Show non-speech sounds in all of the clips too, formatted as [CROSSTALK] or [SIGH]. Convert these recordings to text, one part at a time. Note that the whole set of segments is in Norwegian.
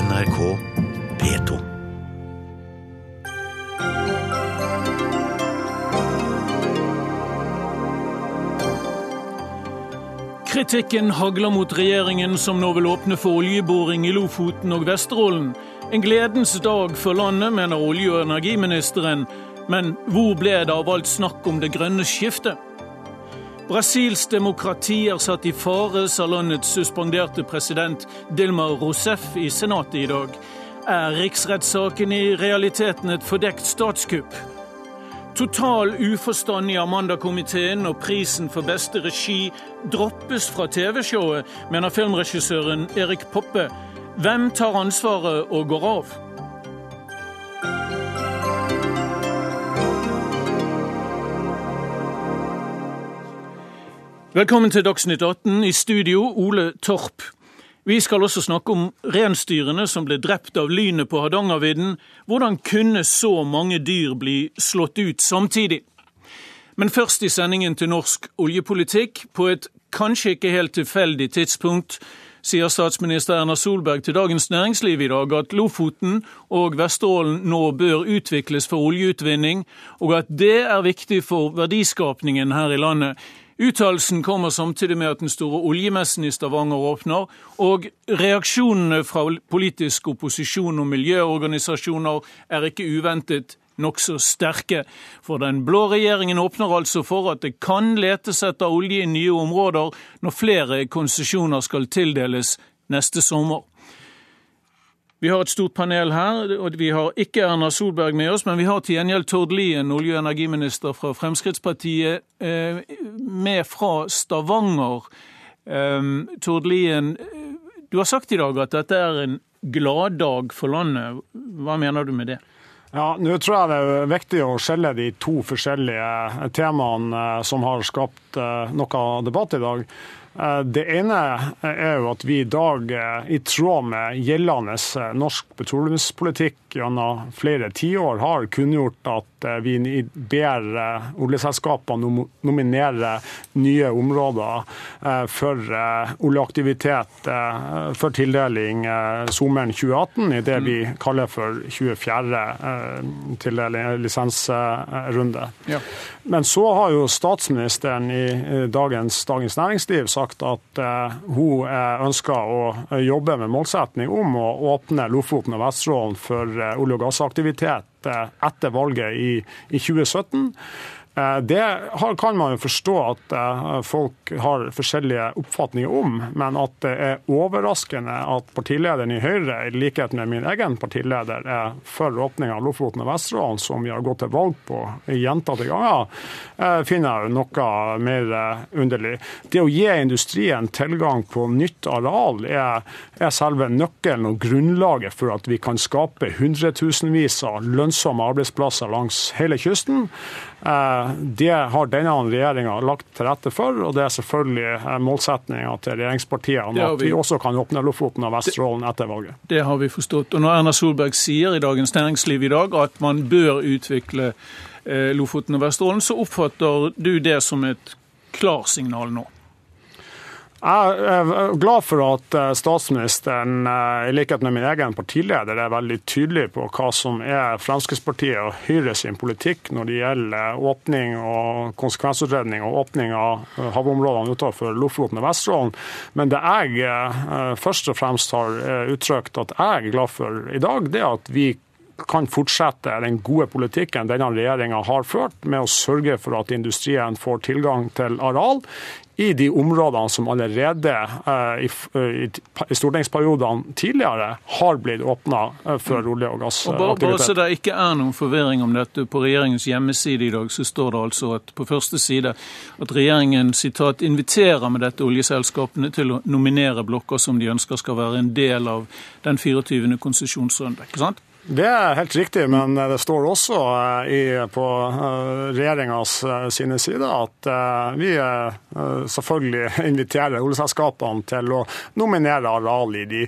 NRK P2. Kritikken hagler mot regjeringen som nå vil åpne for oljeboring i Lofoten og Vesterålen. En gledens dag for landet, mener olje- og energiministeren. Men hvor ble det av alt snakk om det grønne skiftet? Brasils demokrati er satt i fare, sa landets suspenderte president Dilma Rousef i Senatet i dag. Er riksrettssaken i realiteten et fordekt statskupp? Total uforstand i Amanda-komiteen og prisen for beste regi droppes fra TV-showet, mener filmregissøren Erik Poppe. Hvem tar ansvaret og går av? Velkommen til Dagsnytt 18. I studio Ole Torp. Vi skal også snakke om reinsdyrene som ble drept av lynet på Hardangervidda. Hvordan kunne så mange dyr bli slått ut samtidig? Men først i sendingen til norsk oljepolitikk. På et kanskje ikke helt tilfeldig tidspunkt sier statsminister Erna Solberg til Dagens Næringsliv i dag at Lofoten og Vesterålen nå bør utvikles for oljeutvinning, og at det er viktig for verdiskapningen her i landet. Uttalelsen kommer samtidig med at den store oljemessen i Stavanger åpner, og reaksjonene fra politisk opposisjon og miljøorganisasjoner er ikke uventet nokså sterke. For den blå regjeringen åpner altså for at det kan letes etter olje i nye områder når flere konsesjoner skal tildeles neste sommer. Vi har et stort panel her, og vi har ikke Erna Solberg med oss, men vi har til gjengjeld Tord Lien, olje- og energiminister fra Fremskrittspartiet, eh, med fra Stavanger. Eh, Tord Lien, du har sagt i dag at dette er en gladdag for landet. Hva mener du med det? Ja, Nå tror jeg det er viktig å skjelle de to forskjellige temaene eh, som har skapt noe debatt i dag. Eh, det ene er jo at vi i dag, eh, i tråd med gjeldende eh, norsk petroleumspolitikk gjennom flere tiår, har kunngjort at vi ber oljeselskapene nominere nye områder for oljeaktivitet for tildeling sommeren 2018 i det vi kaller for 24. lisensrunde. Ja. Men så har jo statsministeren i dagens Dagens Næringsliv sagt at eh, hun eh, ønsker å eh, jobbe med målsetning om å åpne Lofoten og Vesterålen for olje- og gassaktivitet etter valget i, i 2017. Eh, det kan man jo forstå at eh, folk har forskjellige oppfatninger om, men at det er overraskende at partilederen i Høyre, i likhet med min egen partileder, er for åpning av Lofoten og Vesterålen, som vi har gått til valg på gjentatte ganger, eh, finner jeg noe mer underlig. Det å gi industrien tilgang på nytt areal er, er selve nøkkelen og grunnlaget for at vi kan skape hundretusenvis av lønnsomme arbeidsplasser langs hele kysten. Eh, det har denne regjeringa lagt til rette for, og det er selvfølgelig målsettinga målsetninga til regjeringspartiene at vi også kan åpne Lofoten og Vesterålen etter valget. Det har vi forstått. Og når Erna Solberg sier i Dagens Næringsliv i dag at man bør utvikle eh, Lofoten og Vesterålen, så oppfatter du det som et klarsignal nå? Jeg er glad for at eh, statsministeren, eh, i likhet med min egen partileder, er veldig tydelig på hva som er Fremskrittspartiet og Høyre sin politikk når det gjelder åpning og konsekvensutredning og åpning av eh, havområdene utenfor Lofoten og Vesterålen. Men det jeg først og fremst har uttrykt at jeg er glad for i dag, det er at vi kan fortsette den gode politikken denne regjeringa har ført, med å sørge for at industrien får tilgang til areal i de områdene som allerede eh, i stortingsperiodene tidligere har blitt åpna eh, for olje- og gassaktivitet. Bare så det ikke er noen forvirring om dette, på regjeringens hjemmeside i dag så står det altså at på første side at regjeringen sitat, inviterer med dette oljeselskapene til å nominere blokker som de ønsker skal være en del av den 24. konsesjonsrunden'. ikke sant? Det er helt riktig, men det står også eh, i, på eh, regjeringas eh, sine sider at vi selvfølgelig [LAUGHS] inviterer oljeselskapene til å nominere areal i de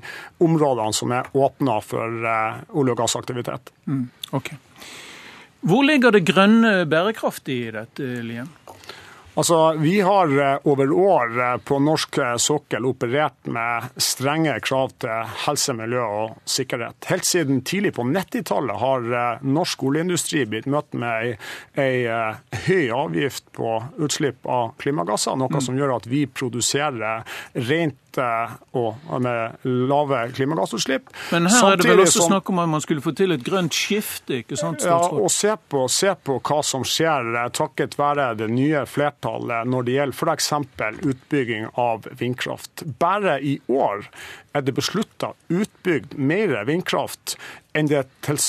områdene som er åpna for olje- og gassaktivitet. Mm, okay. Hvor ligger det grønne bærekraft i dette, Lien? Altså, Vi har eh, over år eh, på norsk eh, sokkel operert med strenge krav til helse, miljø og sikkerhet. Helt siden tidlig på 90-tallet har norsk oljeindustri blitt møtt med ei, høy avgift på utslipp av klimagasser, noe mm. som gjør at vi produserer rent og med lave klimagassutslipp. Men her er det vel også snakk om at man skulle få til et grønt skifte, ikke sant? Ja, og se på, se på hva som skjer takket være det nye flertallet når det gjelder f.eks. utbygging av vindkraft. Bare i år er det beslutta utbygd mer vindkraft enn det til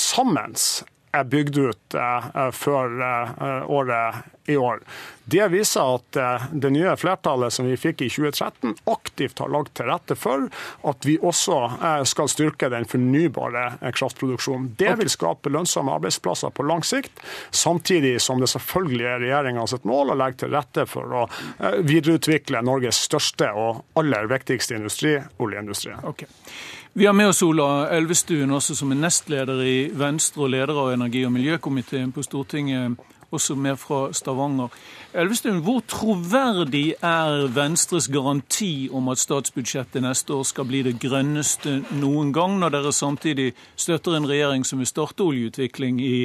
er bygd ut eh, før eh, året i år. Det viser at eh, det nye flertallet som vi fikk i 2013, aktivt har lagt til rette for at vi også skal styrke den fornybare kraftproduksjonen. Det vil skape lønnsomme arbeidsplasser på lang sikt, samtidig som det selvfølgelig er regjeringas mål å legge til rette for å videreutvikle Norges største og aller viktigste industri, oljeindustrien. Okay. Vi har med oss Ola Elvestuen, også som er nestleder i Venstre og leder av energi- og miljøkomiteen på Stortinget, også med fra Stavanger. Elvestuen, hvor troverdig er Venstres garanti om at statsbudsjettet neste år skal bli det grønneste noen gang, når dere samtidig støtter en regjering som vil starte oljeutvikling i,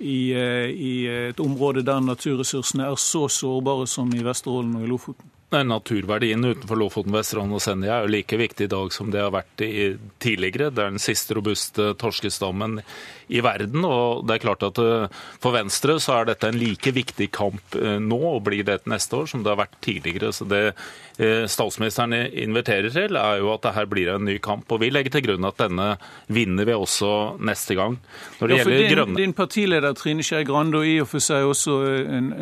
i, eh, i et område der naturressursene er så sårbare som i Vesterålen og i Lofoten? Naturverdien utenfor Lofoten, Vesterålen og Senja er jo like viktig i dag som det har vært i tidligere. Det er den siste robuste torskestammen i verden. og det er klart at eh, For Venstre så er dette en like viktig kamp eh, nå, og blir det neste år, som det har vært tidligere. Så Det eh, statsministeren inviterer til, er jo at det her blir en ny kamp. og Vi legger til grunn at denne vinner vi også neste gang. Når det ja, gjelder din, grønne... din partileder Trine Skei Grande, og i og for seg også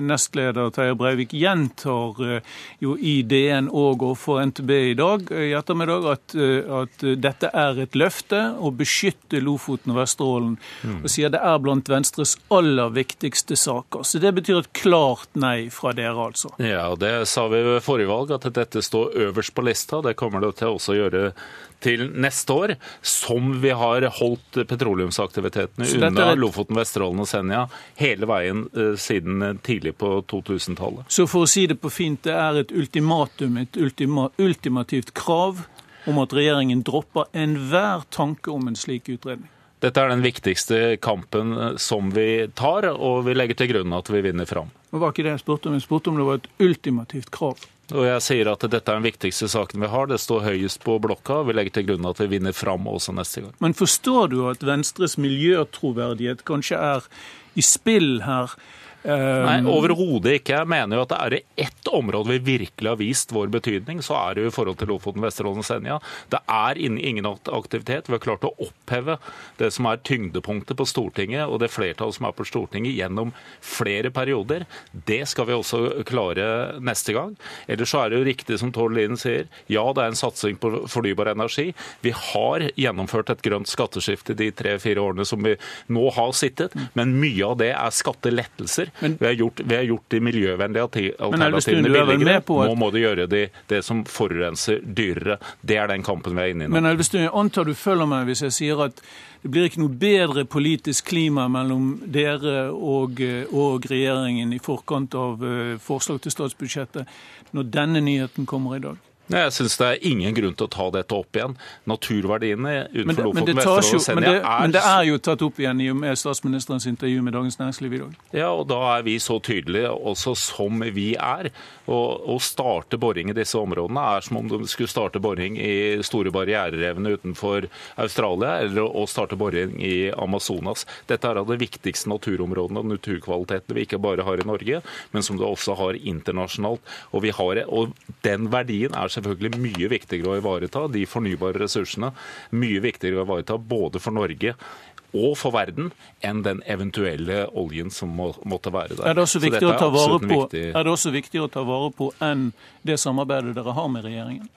nestleder Terje Breivik, gjentar jo i DN og overfor NTB i dag i ettermiddag at, eh, at, dette er et løfte å beskytte Lofoten og Vesterålen. Mm. Og sier det er blant Venstres aller viktigste saker. Så det betyr et klart nei fra dere, altså. Ja, det sa vi ved forrige valg, at dette står øverst på lista. Det kommer det til også å gjøre til neste år, som vi har holdt petroleumsaktivitetene unna. Lofoten, Vesterålen og Senja hele veien uh, siden tidlig på 2000-tallet. Så for å si det på fint, det er et ultimatum, et ultima, ultimativt krav om at regjeringen dropper enhver tanke om en slik utredning? Dette er den viktigste kampen eh, som vi tar, og vi legger til grunn at vi vinner fram. Det var ikke det jeg spurte om. Jeg spurte om det var et ultimativt krav. Og jeg sier at dette er den viktigste saken vi har. Det står høyest på blokka. Vi legger til grunn at vi vinner fram også neste gang. Men forstår du at Venstres miljøtroverdighet kanskje er i spill her? Nei, um, Overhodet ikke. Jeg mener jo at det er det ett område vi virkelig har vist vår betydning, så er det jo i forhold til Lofoten, Vesterålen og Senja. Det er ingen aktivitet. Vi har klart å oppheve det som er tyngdepunktet på Stortinget, og det flertallet som er på Stortinget gjennom flere perioder. Det skal vi også klare neste gang. Ellers så er det jo riktig som Tord Lien sier, ja det er en satsing på fornybar energi. Vi har gjennomført et grønt skatteskifte de tre-fire årene som vi nå har sittet, men mye av det er skattelettelser men, vi, har gjort, vi, har gjort, de miljøvennlige alternativene billigere. Nå må du gjøre de, det som forurenser, dyrere. Det er den kampen vi er inne i nå. Men Elvestuen, antar du følger meg hvis jeg sier at det blir ikke noe bedre politisk klima mellom dere og, og regjeringen i forkant av eh, forslag til statsbudsjettet når denne nyheten kommer i dag? Jeg syns det er ingen grunn til å ta dette opp igjen. Naturverdiene utenfor Lofoten, Vesterålen og Senja er Men det er jo tatt opp igjen i og med statsministerens intervju med Dagens Næringsliv i dag. Ja, og da er vi så tydelige også som vi er. Å starte boring i disse områdene er som om du skulle starte boring i store barriererevene utenfor Australia, eller å starte boring i Amazonas. Dette er av de viktigste naturområdene og naturkvalitetene vi ikke bare har i Norge, men som du også har internasjonalt. Og, har, og den verdien er selvfølgelig mye viktigere å ivareta, de fornybare ressursene. Mye viktigere å ivareta både for Norge og for verden enn den eventuelle oljen som må, måtte være der. Er det, også viktig å ta vare på, er det også viktig å ta vare på enn det samarbeidet dere har med regjeringen?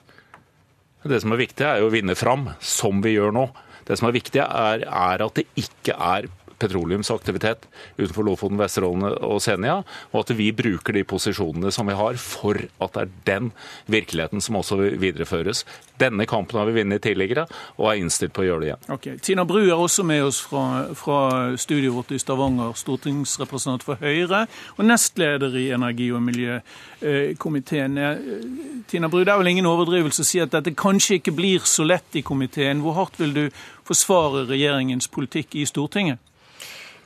Det som er viktig, er jo å vinne fram, som vi gjør nå. Det som er viktig, er, er at det ikke er petroleumsaktivitet utenfor Lofoten, Vesterålen og Senja, og at vi bruker de posisjonene som vi har for at det er den virkeligheten som også videreføres. Denne kampen har vi vunnet tidligere, og er innstilt på å gjøre det igjen. Okay. Tina Bru er også med oss fra, fra studioet vårt i Stavanger, stortingsrepresentant for Høyre og nestleder i energi- og miljøkomiteen. Eh, Tina Bru, det er vel ingen overdrivelse å si at dette kanskje ikke blir så lett i komiteen. Hvor hardt vil du forsvare regjeringens politikk i Stortinget?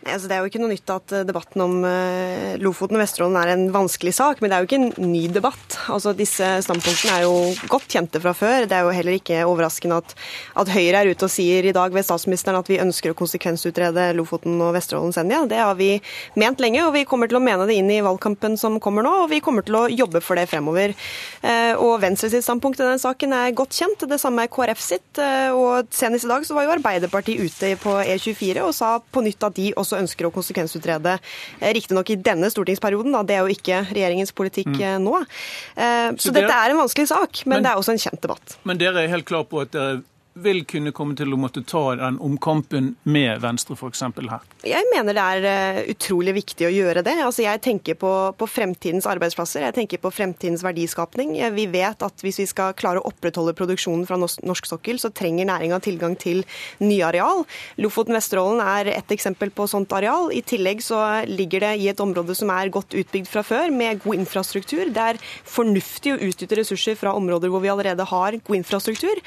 Altså, det er jo ikke noe nytt at eh, debatten om uh, Lofoten og Vesterålen er en vanskelig sak, men det er jo ikke en ny debatt. Altså, disse standpunktene er jo godt kjente fra før. Det er jo heller ikke overraskende at, at Høyre er ute og sier i dag ved statsministeren at vi ønsker å konsekvensutrede Lofoten og Vesterålen Senja. Det har vi ment lenge, og vi kommer til å mene det inn i valgkampen som kommer nå, og vi kommer til å jobbe for det fremover. Uh, og Venstre sitt standpunkt i den saken er godt kjent, det samme er KrF sitt. Og senest i dag så var jo Arbeiderpartiet ute på E24 og sa på nytt at de også også ønsker å konsekvensutrede. Eh, riktignok i denne stortingsperioden, da. det er jo ikke regjeringens politikk mm. Eh, nå. Eh, så, så dette er en vanskelig sak, men, men, det er også en kjent debatt. Men dere er helt klar på at dere vil kunne komme til å måtte ta den omkampen med Venstre f.eks. her? Jeg mener det er eh, utrolig viktig å gjøre det. Altså, jeg tenker på, på, fremtidens arbeidsplasser, jeg tenker på fremtidens verdiskapning. Vi vet at hvis vi skal klare å opprettholde produksjonen fra norsk sokkel, så trenger næringa tilgang til nye areal. Lofoten-Vesterålen er et eksempel på sånt areal. I tillegg så ligger det i et område som er godt utbygd fra før, med god infrastruktur. Det er fornuftig å utnytte ressurser fra områder hvor vi allerede har god infrastruktur.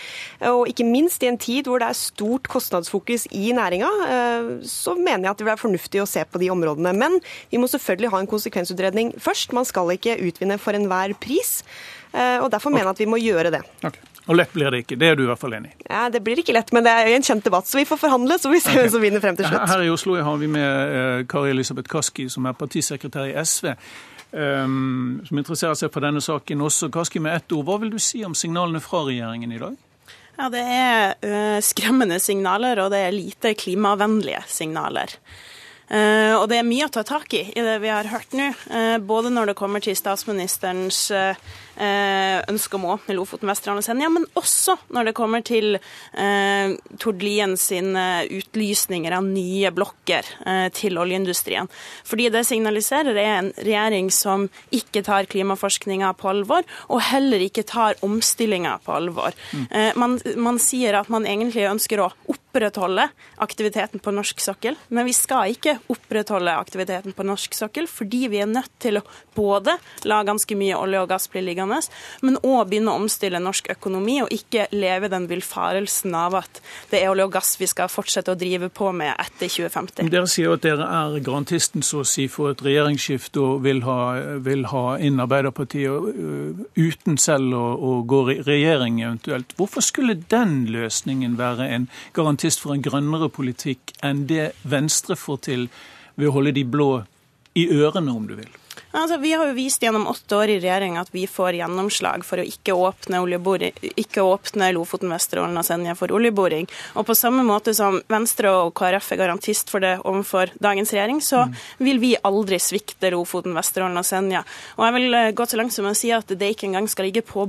Og ikke minst minst i en tid hvor det er stort kostnadsfokus i næringa, eh, så mener jeg at det vil være fornuftig å se på de områdene. Men vi må selvfølgelig ha en konsekvensutredning først. Man skal ikke utvinne for enhver pris. Eh, og Derfor mener jeg at vi må gjøre det. Okay. Og lett blir det ikke. Det er du i hvert fall enig i? Ja, Det blir ikke lett, men det er en kjent debatt. Så vi får forhandle, så vi ser hvem okay. som vinner frem til slutt. Her i Oslo har vi med eh, Kari Elisabeth Kaski, som er partisekretær i SV. Um, som interesserer seg for denne saken også. Kaski, med ett ord, hva vil du si om signalene fra regjeringen i dag? Ja, Det er uh, skremmende signaler, og det er lite klimavennlige signaler. Uh, og det er mye å ta tak i i det vi har hørt nå. Uh, både når det kommer til statsministerens Eh, ønske om å åpne Lofoten, Vesterålen og Senja, men også når det kommer til eh, Tord Lien sine utlysninger av nye blokker eh, til oljeindustrien. Fordi det signaliserer er en regjering som ikke tar klimaforskninga på alvor, og heller ikke tar omstillinga på alvor. Mm. Eh, man, man sier at man egentlig ønsker å opprettholde aktiviteten på norsk sokkel, men vi skal ikke opprettholde aktiviteten på norsk sokkel fordi vi er nødt til å både la ganske mye olje og gass bli liggende krevende, men òg begynne å omstille norsk økonomi, og ikke leve den villfarelsen av at det er olje og gass vi skal fortsette å drive på med etter 2050. Dere sier at dere er garantisten så å si for et regjeringsskifte og vil ha, vil ha inn Arbeiderpartiet uten selv å, å gå i regjering eventuelt. Hvorfor skulle den løsningen være en garantist for en grønnere politikk enn det Venstre får til ved å holde de blå i ørene, om du vil? Altså, vi har jo vist gjennom åtte år i regjering at vi får gjennomslag for å ikke åpne, ikke åpne Lofoten, Vesterålen og Senja for oljeboring. Og på samme måte som Venstre og KrF er garantist for det overfor dagens regjering, så vil vi aldri svikte Lofoten, Vesterålen og Senja. Og jeg vil eh, gå så langt som å si at det ikke engang skal ligge på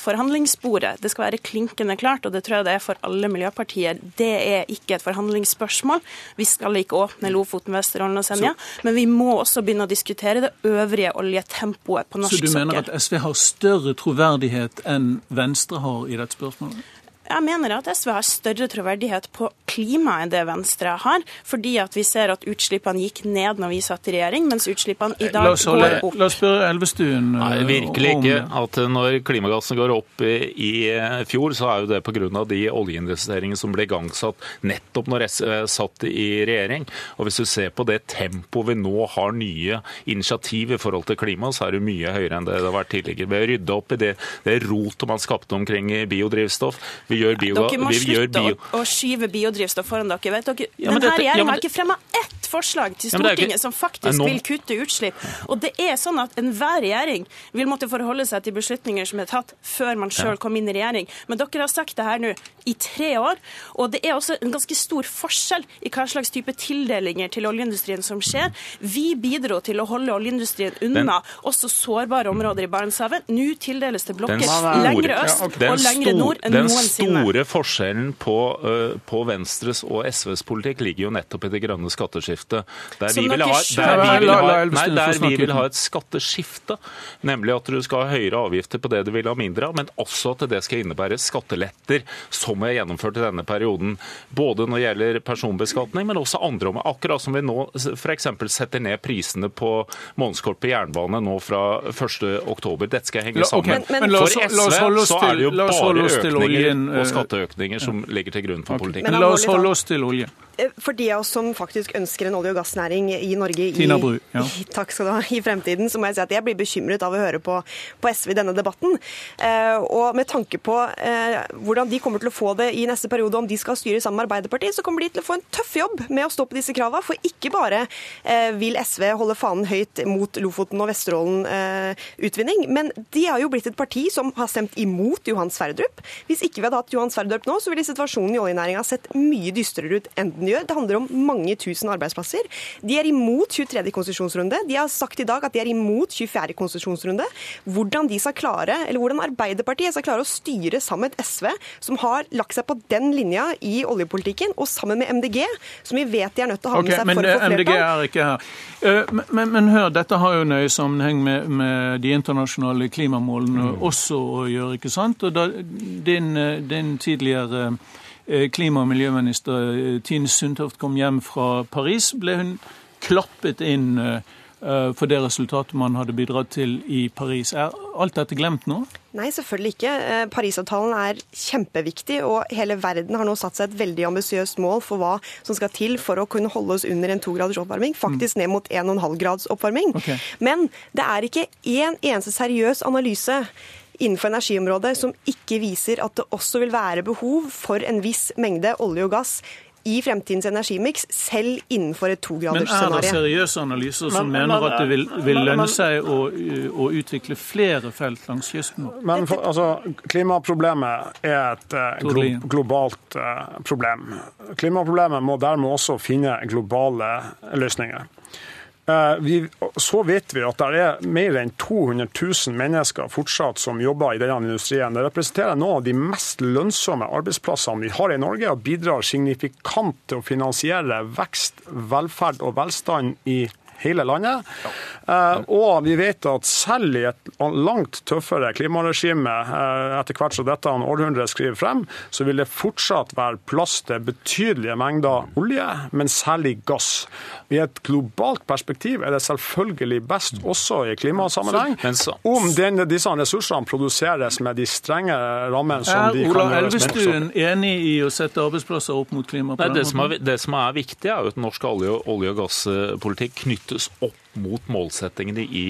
forhandlingsbordet. Det skal være klinkende klart, og det tror jeg det er for alle miljøpartier. Det er ikke et forhandlingsspørsmål. Vi skal ikke åpne Lofoten, Vesterålen og Senja, men vi må også begynne å diskutere det øvrige øvrige oljetempoet på norsk sokkel. Så du mener at SV har større troverdighet enn Venstre har i dette spørsmålet? Jeg mener at SV har større troverdighet på klima enn det Venstre har, fordi at vi ser at utslippene gikk ned når vi satt i regjering, mens utslippene i dag holde, går opp. La oss spørre Elvestuen Nei, eh, virkelig ikke. At når klimagassene går opp i, fjor, så er jo det pga. de oljeinvesteringene som ble igangsatt nettopp når SV satt i regjering. Og hvis du ser på det tempoet vi nå har nye initiativ i forhold til klima, så er det mye høyere enn det det har vært tidligere. Ved å rydde opp i det, det rotet man skapte omkring biodrivstoff. Vi vi gjør bio... Dere må slutte bio... å, å skyve biodrivstoff foran dere. Vet dere, ja, Denne regjeringa ja, har ikke fremma ett forslag til Stortinget som faktisk vil kutte utslipp. Og det er sånn at enhver regjering vil måtte forholde seg til beslutninger som er tatt før man sjøl kom inn i regjering. Men dere har sagt det her nå i tre år, og det er også en ganske stor forskjell i hva slags type tildelinger til oljeindustrien som skjer. Vi bidro til å holde oljeindustrien unna også sårbare områder i Barentshavet. Nå tildeles det blokker lengre øst og lengre nord enn noensinne. Store forskjellen på, uh, på Venstres og SVs politikk ligger jo nettopp i det grønne skatteskiftet. Der vi, vil ha, der vi vil ha, nei, der vi vil ha et skatteskifte, nemlig at du skal ha høyere avgifter på det du vil ha mindre av, men også at det skal innebære skatteletter, som vi har gjennomført i denne perioden. Både når det gjelder personbeskatning, men også andre områder. Akkurat som vi nå f.eks. setter ned prisene på månedskort på jernbane nå fra 1.10. Dette skal henge sammen. Okay. Men, men, for SV så er det jo bare økninger og skatteøkninger som ligger til grunn for politikken. Men la oss holde oss til olje. Eh, for de av oss som faktisk ønsker en olje- og gassnæring i Norge i, Bru, ja. i, [LAUGHS] takk skal du ha, i fremtiden, så må jeg si at jeg blir bekymret av å høre på, på SV i denne debatten. Eh, og med tanke på eh, hvordan de kommer til å få det i neste periode, om de skal styre sammen med Arbeiderpartiet, så kommer de til å få en tøff jobb med å stå på disse kravene. For ikke bare eh, vil SV holde fanen høyt mot Lofoten og Vesterålen-utvinning, eh, men de har jo blitt et parti som har stemt imot Johan Sverdrup. Hvis ikke vi hadde hatt Johan Sverdrup nå, så ville situasjonen i oljenæringa sett mye dystrere ut enn den den gjør. Det handler om mange tusen arbeidsplasser. De er imot 23. konsesjonsrunde. De har sagt i dag at de er imot 24. konsesjonsrunde. Hvordan de skal klare, eller hvordan Arbeiderpartiet skal klare å styre sammen med SV, som har lagt seg på den linja i oljepolitikken, og sammen med MDG, som vi vet de er nødt til å ha med okay, seg for å få flertall. MDG er ikke her. Eh, men, men, men, hør, dette har jo nøye sammenheng med, med de internasjonale klimamålene mm. også å gjøre, ikke sant? Og da, din, eh, din tidligere klima- og miljøminister eh, Tine Sundtoft kom hjem fra Paris, ble hun klappet inn eh, for det resultatet man hadde bidratt til i Paris. Er alt dette glemt nå? Nei, selvfølgelig ikke. Parisavtalen er kjempeviktig, og hele verden har nå satt seg et veldig ambisiøst mål for hva som skal til for å kunne holde oss under en to graders oppvarming, faktisk ned mot 1,5 grads oppvarming. Okay. Men det er ikke én eneste seriøs analyse innenfor energiområdet som ikke viser at det også vil være behov for en viss mengde olje og gass i fremtidens energimiks, selv innenfor et togradersscenario. Men er det seriøse analyser som men, mener at det vil, vil lønne seg å, å, utvikle flere felt langs kysten? Men for, altså, Klimaproblemet er et uh, glo globalt uh, problem. Klimaproblemet må dermed også finne globale løsninger. Eh, vi, så vet vi at det er mer enn 200 000 mennesker fortsatt som jobber i denne industrien. Det representerer noen av de mest lønnsomme arbeidsplassene vi har i Norge, og bidrar signifikant til å finansiere vekst, velferd og velstand i hele landet. Eh, og vi vet at selv i et langt tøffere klimaregime, eh, etter hvert som dette århundret skriver frem, så vil det fortsatt være plass til betydelige mengder olje, men særlig gass. I et globalt perspektiv er det selvfølgelig best også i klimasammenheng om den, disse ressursene produseres med de strenge rammene som de kan gjøres Ola Elvestuen enig i å sette arbeidsplasser opp mot klima? Nei, det, som er, det som er viktig, er jo at norsk olje, olje og gasspolitikk knyttes opp mot målsettingene i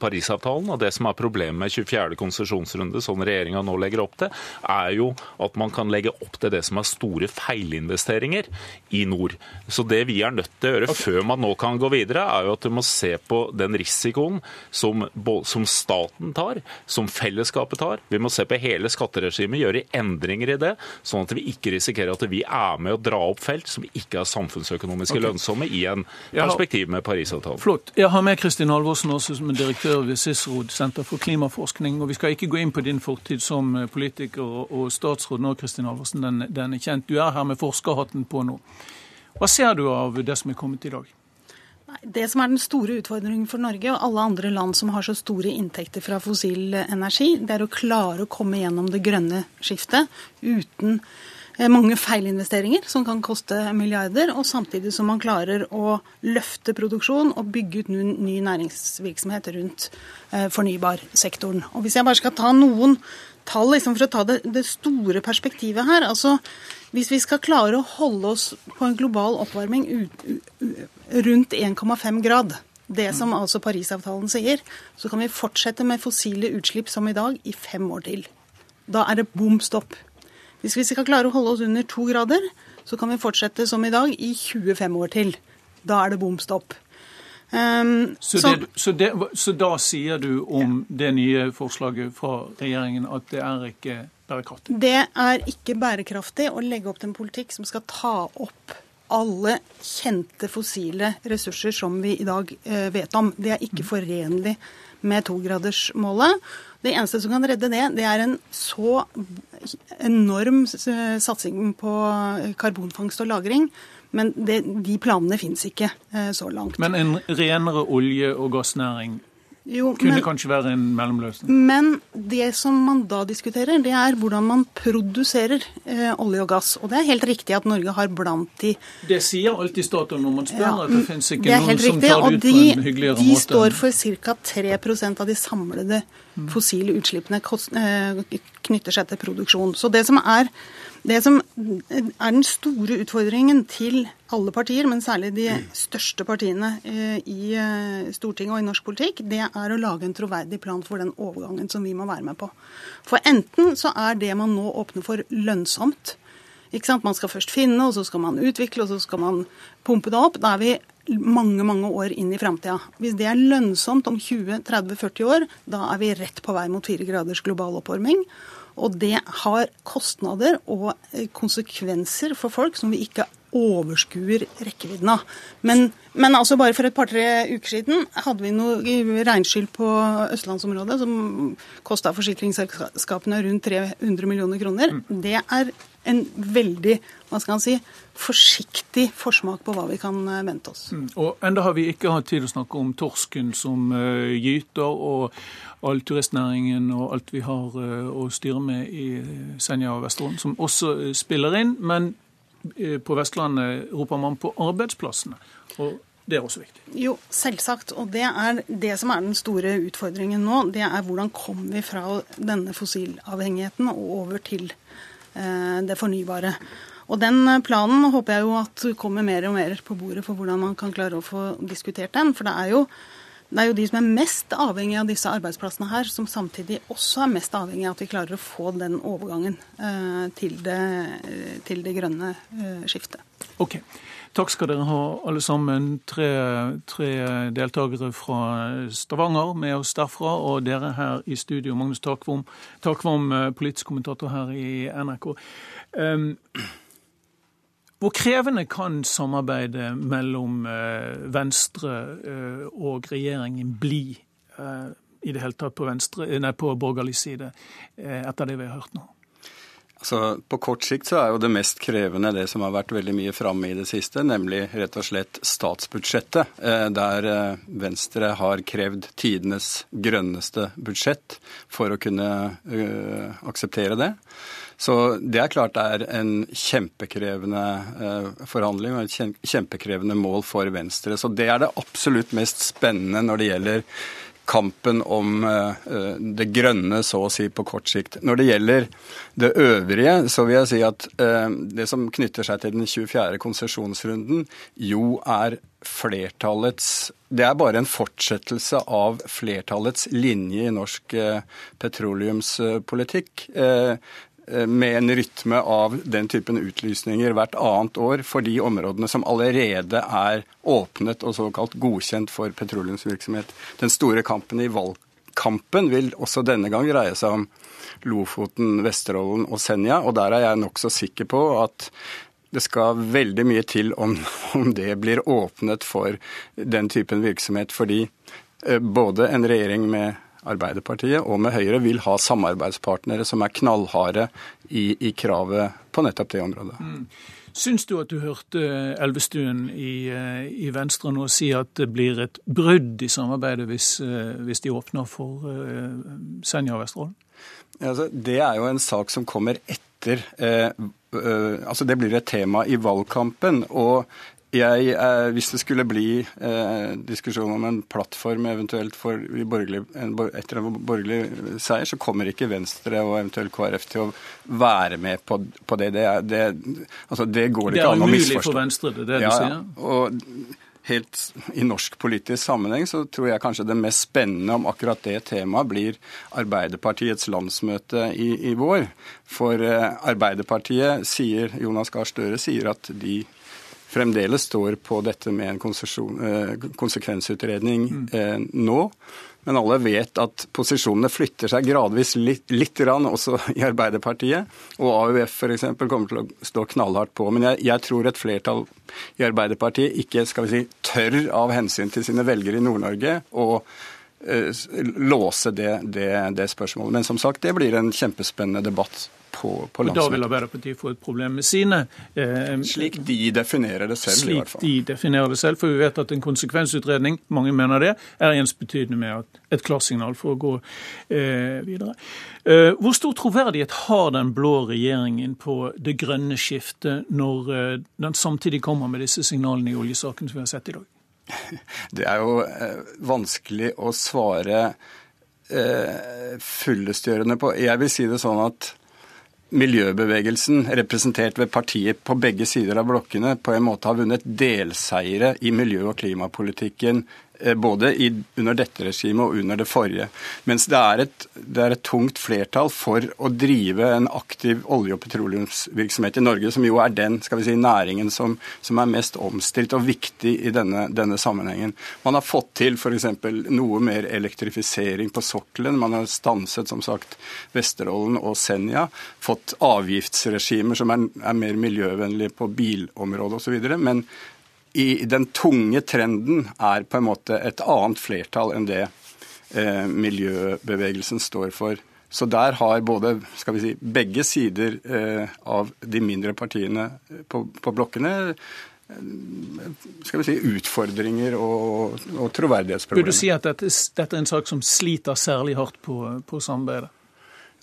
Parisavtalen. og Det som er problemet med 24. konsesjonsrunde, som regjeringa nå legger opp til, er jo at man kan legge opp til det som er store feilinvesteringer i nord. Så det vi er nødt til å gjøre før man nå kan gå videre, er jo at du må se på den risikoen som, som staten tar, som fellesskapet tar. Vi må se på hele skatteregimet, gjøre endringer i det, sånn at vi ikke risikerer at vi er med å dra opp felt som ikke er samfunnsøkonomisk okay. lønnsomme i en perspektiv med Parisavtalen. Flott. Jeg har med Kristin Halvorsen også som er direktør ved CICEROD, Senter for klimaforskning. og Vi skal ikke gå inn på din fortid som eh, politiker og statsråd nå, Kristin Halvorsen. Den, den, er kjent. Du er her med forskerhatten på nå. Hva ser du av det som er kommet i dag? Det som er den store utfordringen for Norge og alle andre land som har så store inntekter fra fossil energi, det er å klare å komme gjennom det grønne skiftet uten mange feilinvesteringer som kan koste milliarder, og samtidig som man klarer å løfte produksjon og bygge ut ny næringsvirksomhet rundt eh, fornybarsektoren. Og Hvis jeg bare skal ta noen tall liksom for å ta det, det store perspektivet her. altså Hvis vi skal klare å holde oss på en global oppvarming rundt 1,5 grad, det som altså Parisavtalen sier, så kan vi fortsette med fossile utslipp som i dag i fem år til. Da er det bom stopp. Hvis vi skal klare å holde oss under to grader, så kan vi fortsette som i dag i 25 år til. Da er det bom stopp. Um, så, så, det, så, det, så, da sier du om det nye forslaget fra regjeringen at det er ikke bærekraftig? Det er ikke bærekraftig å legge opp til en politikk som skal ta opp alle kjente fossile ressurser som vi i dag eh, vet om. Det er ikke forenlig med togradersmålet. Det eneste som kan redde det, det er en så enorm satsing på karbonfangst og -lagring men det, de planene finnes ikke eh, så langt. Men en renere olje- og gassnæring jo, kunne men, kanskje være en mellomløsning? Men det som man da diskuterer, det er hvordan man produserer eh, olje og gass. Og det er helt riktig at Norge har blant de Det sier alltid Statoil når man spør, ja, at det finnes ikke det noen som tar det ut de, på en hyggeligere måte. De står for ca. 3% av de samlede fossile utslippene eh, knytter seg til produksjon. Så det som er det som er den store utfordringen til alle partier, men særlig de største partiene eh, i eh, Stortinget og i norsk politikk, det er å lage en troverdig plan for den overgangen som vi må være med på. For enten så er det man nå åpner for, lønnsomt. Ikke sant? Man skal først finne, og så skal man utvikle, og så skal man pumpe det opp. Da er vi mange mange år inn i framtida. Hvis det er lønnsomt om 20-30-40 år, da er vi rett på vei mot fire graders global oppvarming. Og det har kostnader og eh, konsekvenser for folk som vi ikke overskuer rekkevidden av. Men, men altså bare for et par-tre uker siden hadde vi noe regnskyll på østlandsområdet som kosta forsikringsselskapene rundt 300 millioner kroner. Mm. Det er en veldig hva skal han si, forsiktig forsmak på hva vi kan eh, vente oss. Mm. Og Enda har vi ikke hatt tid å snakke om torsken som uh, gyter, og all turistnæringen og alt vi har uh, å styre med i Senja og Vesterålen, som også uh, spiller inn. Men på Vestlandet roper man på arbeidsplassene. og det er også viktig. Jo, selvsagt. Og det er det som er den store utfordringen nå. Det er hvordan kommer vi fra denne fossilavhengigheten og over til det fornybare. Og Den planen håper jeg jo at kommer mer og mer på bordet for hvordan man kan klare å få diskutert den. For det er jo, det er jo de som er mest avhengig av disse arbeidsplassene her, som samtidig også er mest avhengig av at vi klarer å få den overgangen eh, til, det, til, det, grønne eh, skiftet. Okay. Takk skal dere ha, alle sammen. Tre, tre deltakere fra Stavanger med oss derfra, og dere her i studio. Magnus Takvam, Takvam eh, politisk kommentator her i NRK. Um, hvor krevende kan samarbeidet mellom uh, Venstre uh, og regjeringen bli i det hele tatt på, venstre, nei, på borgerlig side, etter det vi har hørt nå? Altså, På kort sikt så er jo det mest krevende det som har vært veldig mye framme i det siste, nemlig rett og slett statsbudsjettet, eh, der eh, Venstre har krevd tidenes grønneste budsjett for å kunne uh, akseptere det. Så det er klart det er en kjempekrevende forhandling og et kjempekrevende mål for Venstre. Så det er det absolutt mest spennende når det gjelder kampen om eh, eh, det grønne, så å si, på kort sikt. Når det gjelder det øvrige, så vil jeg si at eh, det som knytter seg til den 24. konsesjonsrunden, jo er flertallets Det er bare en fortsettelse av flertallets linje i norsk petroleumspolitikk. Eh, med en rytme av den typen utlysninger hvert annet år for de områdene som allerede er åpnet og såkalt godkjent for petroleumsvirksomhet. Den store kampen i valgkampen vil også denne gang dreie seg om Lofoten, Vesterålen og Senja, og der er jeg nokså sikker på at det skal veldig mye til om, [LAUGHS] om det blir åpnet for den typen virksomhet, fordi eh, både en regjering med Arbeiderpartiet og med Høyre vil ha samarbeidspartnere som er knallharde i, i kravet på nettopp det området. Mm. Syns du at du hørte Elvestuen i, eh, i, Venstre nå si at det blir et brudd i samarbeidet hvis, eh, hvis de åpner for Senja og Vesterålen? Altså, det er jo en sak som kommer etter. Eh, altså Det blir et tema i valgkampen. og jeg, eh, hvis det skulle bli eh, diskusjon om en plattform eventuelt for borgerlig, en, etter en borgerlig seier, så kommer ikke Venstre og eventuelt KrF til å være med på, på det. Det, er, det, altså det går det ikke an å misforstå. Det er umulig for Venstre, det er det ja, du sier? Ja. Og helt i norsk politisk sammenheng så tror jeg kanskje det mest spennende om akkurat det temaet blir Arbeiderpartiets landsmøte i, i vår. For eh, Arbeiderpartiet sier, Jonas Gahr Støre sier at de fremdeles står på dette med en konsekvensutredning mm. nå. Men alle vet at posisjonene flytter seg gradvis litt, litt også [LAUGHS] i Arbeiderpartiet. Og AUF f.eks. kommer til å stå knallhardt på. Men jeg, jeg, tror et flertall i Arbeiderpartiet ikke skal vi si, tør av hensyn til sine velgere i Nord-Norge å uh, låse det, det, det spørsmålet. Men som sagt, det blir en kjempespennende debatt på, på Da vil Arbeiderpartiet få et problem med sine. Eh, slik de definerer det selv, slik i hvert fall. de definerer det selv, for vi vet at en konsekvensutredning, mange mener det, er ensbetydende med et klarsignal for å gå eh, videre. Eh, hvor stor troverdighet har den blå regjeringen på det grønne skiftet, når eh, den samtidig kommer med disse signalene i oljesaken som vi har sett i dag? [LAUGHS] Det er jo eh, vanskelig å svare eh, fyllestgjørende på. Jeg vil si det sånn at miljøbevegelsen, representert ved partier på begge sider av blokkene, på en måte har vunnet delseire i miljø- og klimapolitikken både i, under dette regimet og under det forrige. Mens det er, et, det er, et, tungt flertall for å drive en aktiv olje- og petroleumsvirksomhet i Norge, som jo er den skal vi si, næringen som, som er mest omstilt og viktig i denne, denne sammenhengen. Man har fått til f.eks. noe mer elektrifisering på sokkelen. Man har stanset som sagt Vesterålen og Senja. Fått avgiftsregimer som er, er mer miljøvennlige på bilområdet osv. Men i den tunge trenden er på en måte et annet flertall enn det eh, miljøbevegelsen står for. Så der har både skal vi si, begge sider eh, av de mindre partiene på, på blokkene eh, skal vi si, utfordringer og, og troverdighetsproblemer. Vil du si at dette, dette, er en sak som sliter særlig hardt på, på samarbeidet?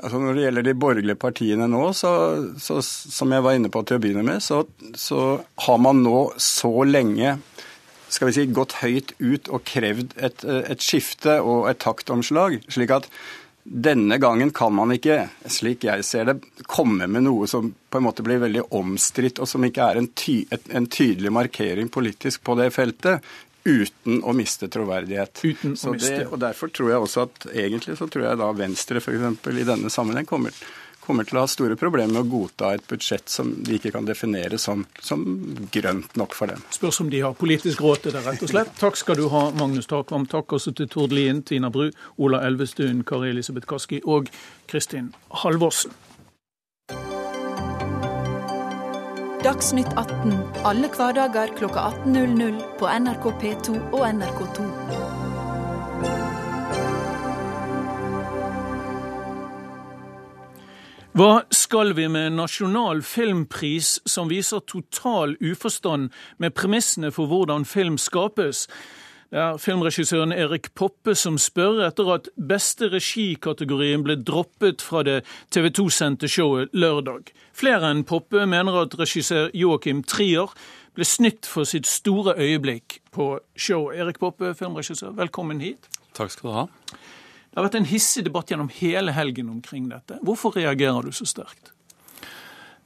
Altså Når det gjelder de borgerlige partiene nå, så, så, som jeg var inne på til å begynne med, så, så, har man nå så lenge skal vi si, gått høyt ut og krevd et, et skifte og et taktomslag. slik at denne gangen kan man ikke, slik jeg ser det, komme med noe som på en måte blir veldig omstridt, og som ikke er en, ty en tydelig markering politisk på det feltet uten å miste troverdighet. Uten å miste. Det, og Derfor tror jeg også at egentlig så tror jeg da Venstre f.eks. i denne sammenheng kommer, kommer, til å ha store problemer med å godta et budsjett som de ikke kan definere som, som grønt nok for dem. Spørs om de har politisk råd til det, rett og slett. Takk skal du ha, Magnus Takvam. Takk også til Tord Lien, Tina Bru, Ola Elvestuen, Kari Elisabeth Kaski og Kristin Halvorsen. Dagsnytt 18 alle hverdager kl 18.00 på NRK P2 og NRK2. Hva skal vi med nasjonal filmpris som viser total uforstand med premissene for hvordan film skapes? Er filmregissøren Erik Poppe som spør etter at beste regikategorien ble droppet fra det TV 2-sendte showet lørdag. Flere enn Poppe mener at regissør Joakim Trier ble snytt for sitt store øyeblikk på showet. Erik Poppe, filmregissør, velkommen hit. Takk skal du ha. Det har vært en hissig debatt gjennom hele helgen omkring dette. Hvorfor reagerer du så sterkt?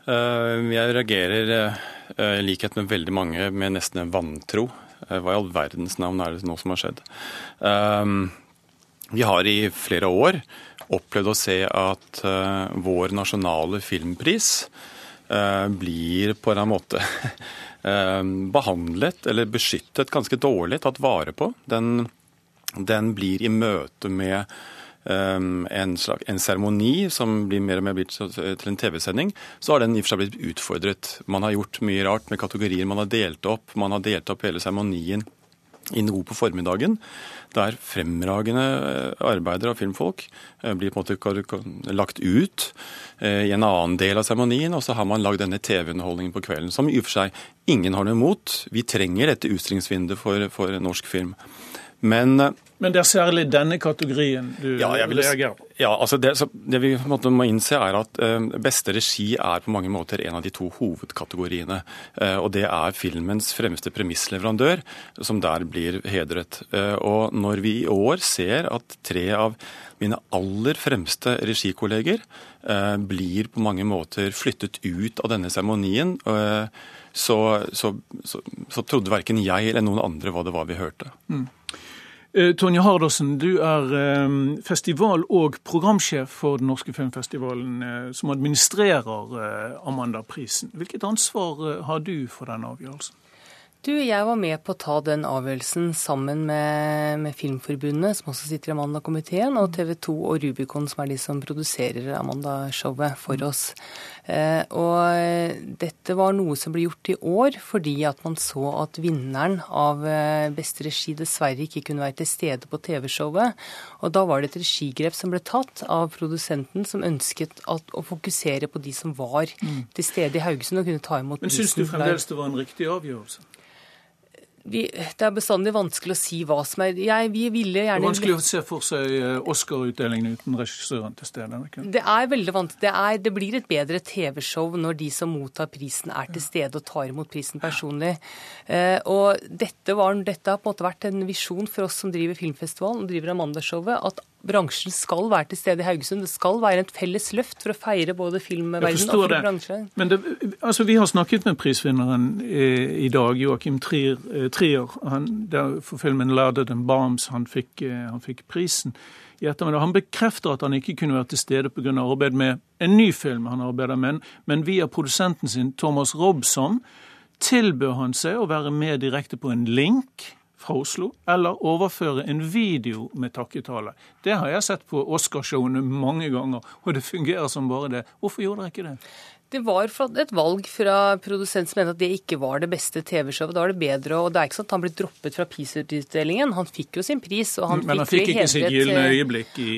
Eh, jeg reagerer eh, i likhet med veldig mange med nesten en vantro hva i all verdens navn er det nå som har skjedd? Ehm, vi har i flere år opplevd å se at eh, vår nasjonale filmpris eh, blir på en måte [LAUGHS] behandlet eller beskyttet ganske dårlig, tatt vare på. Den, den blir i møte med en, slags, en seremoni som blir mer og mer blitt til en TV-sending, så har den i og for seg blitt utfordret. Man har gjort mye rart med kategorier man har delt opp. Man har delt opp hele seremonien i noe på formiddagen, der fremragende eh, arbeidere og filmfolk eh, blir på en måte lagt ut eh, i en annen del av seremonien, og så har man lagd denne TV-underholdningen på kvelden, som i og for seg ingen har noe imot. Vi trenger dette utstillingsvinduet for, for norsk film. Men, Men det er særlig denne kategorien du ja, vil, reagerer på? Ja, altså det, det vi må innse er at uh, beste regi er på mange måter en av de to hovedkategoriene. Uh, og det er filmens fremste premissleverandør, som der blir hedret. Uh, og når vi i år ser at tre av mine aller fremste regikolleger blir på mange måter flyttet ut av denne seremonien, så, så, så, så, trodde verken jeg eller noen andre hva det var vi hørte. Mm. Eh, Tonje Hardersen, du er eh, festival- og programsjef for Den norske filmfestivalen, eh, som administrerer Amanda-prisen. Hvilket ansvar har du for denne avgjørelsen? Du, jeg var med på å ta den avgjørelsen sammen med, med Filmforbundet, som også sitter i Amanda-komiteen, og TV 2 og Rubicon, som er de som produserer Amanda-showet for oss. Eh, og dette var noe som ble gjort i år fordi at man så at vinneren av eh, beste regi dessverre ikke kunne være til stede på TV-showet. Og da var det et regigrep som ble tatt av produsenten, som ønsket at, å fokusere på de som var mm. til stede i Haugesund og kunne ta imot Men syns du fremdeles det var en riktig avgjørelse? Vi, det er bestandig vanskelig å si hva som er jeg, vi ville gjerne... Det er vanskelig å se for seg eh, Oscar-utdelingen uten regissøren til stede? Ikke? Det er veldig vanskelig. Det, er, det blir et bedre TV-show når de som mottar prisen, er til stede og tar imot prisen personlig. Eh, og dette, var, dette, har på en måte vært en visjon for oss som driver filmfestivalen og driver Amandashowet, at bransjen skal være til stede i Haugesund. Det skal være et felles løft for å feire både filmverdenen og bransjen. Men det, altså, vi har snakket med prisvinneren i, i dag, Joakim Trier. Eh, Trier han, for filmen 'Louded and Bombs'. Han fikk, eh, han fikk prisen i ettermiddag. Han bekrefter at han ikke kunne vært til stede pga. arbeid med en ny film han arbeider med, men via produsenten sin, Thomas Robson, tilbød han seg å være med direkte på en link fra Oslo, eller overføre en video med takketale. Det har jeg sett på Oscarshowene mange ganger, og det fungerer som bare det. Hvorfor gjorde dere ikke det? Det var et valg fra produsent som mente at det ikke var det beste TV-showet. Da var det bedre, og det er ikke sånn at han ble droppet fra prisutdelingen. Han fikk jo sin pris. og han Men han fikk, ikke sitt gylne øyeblikk i,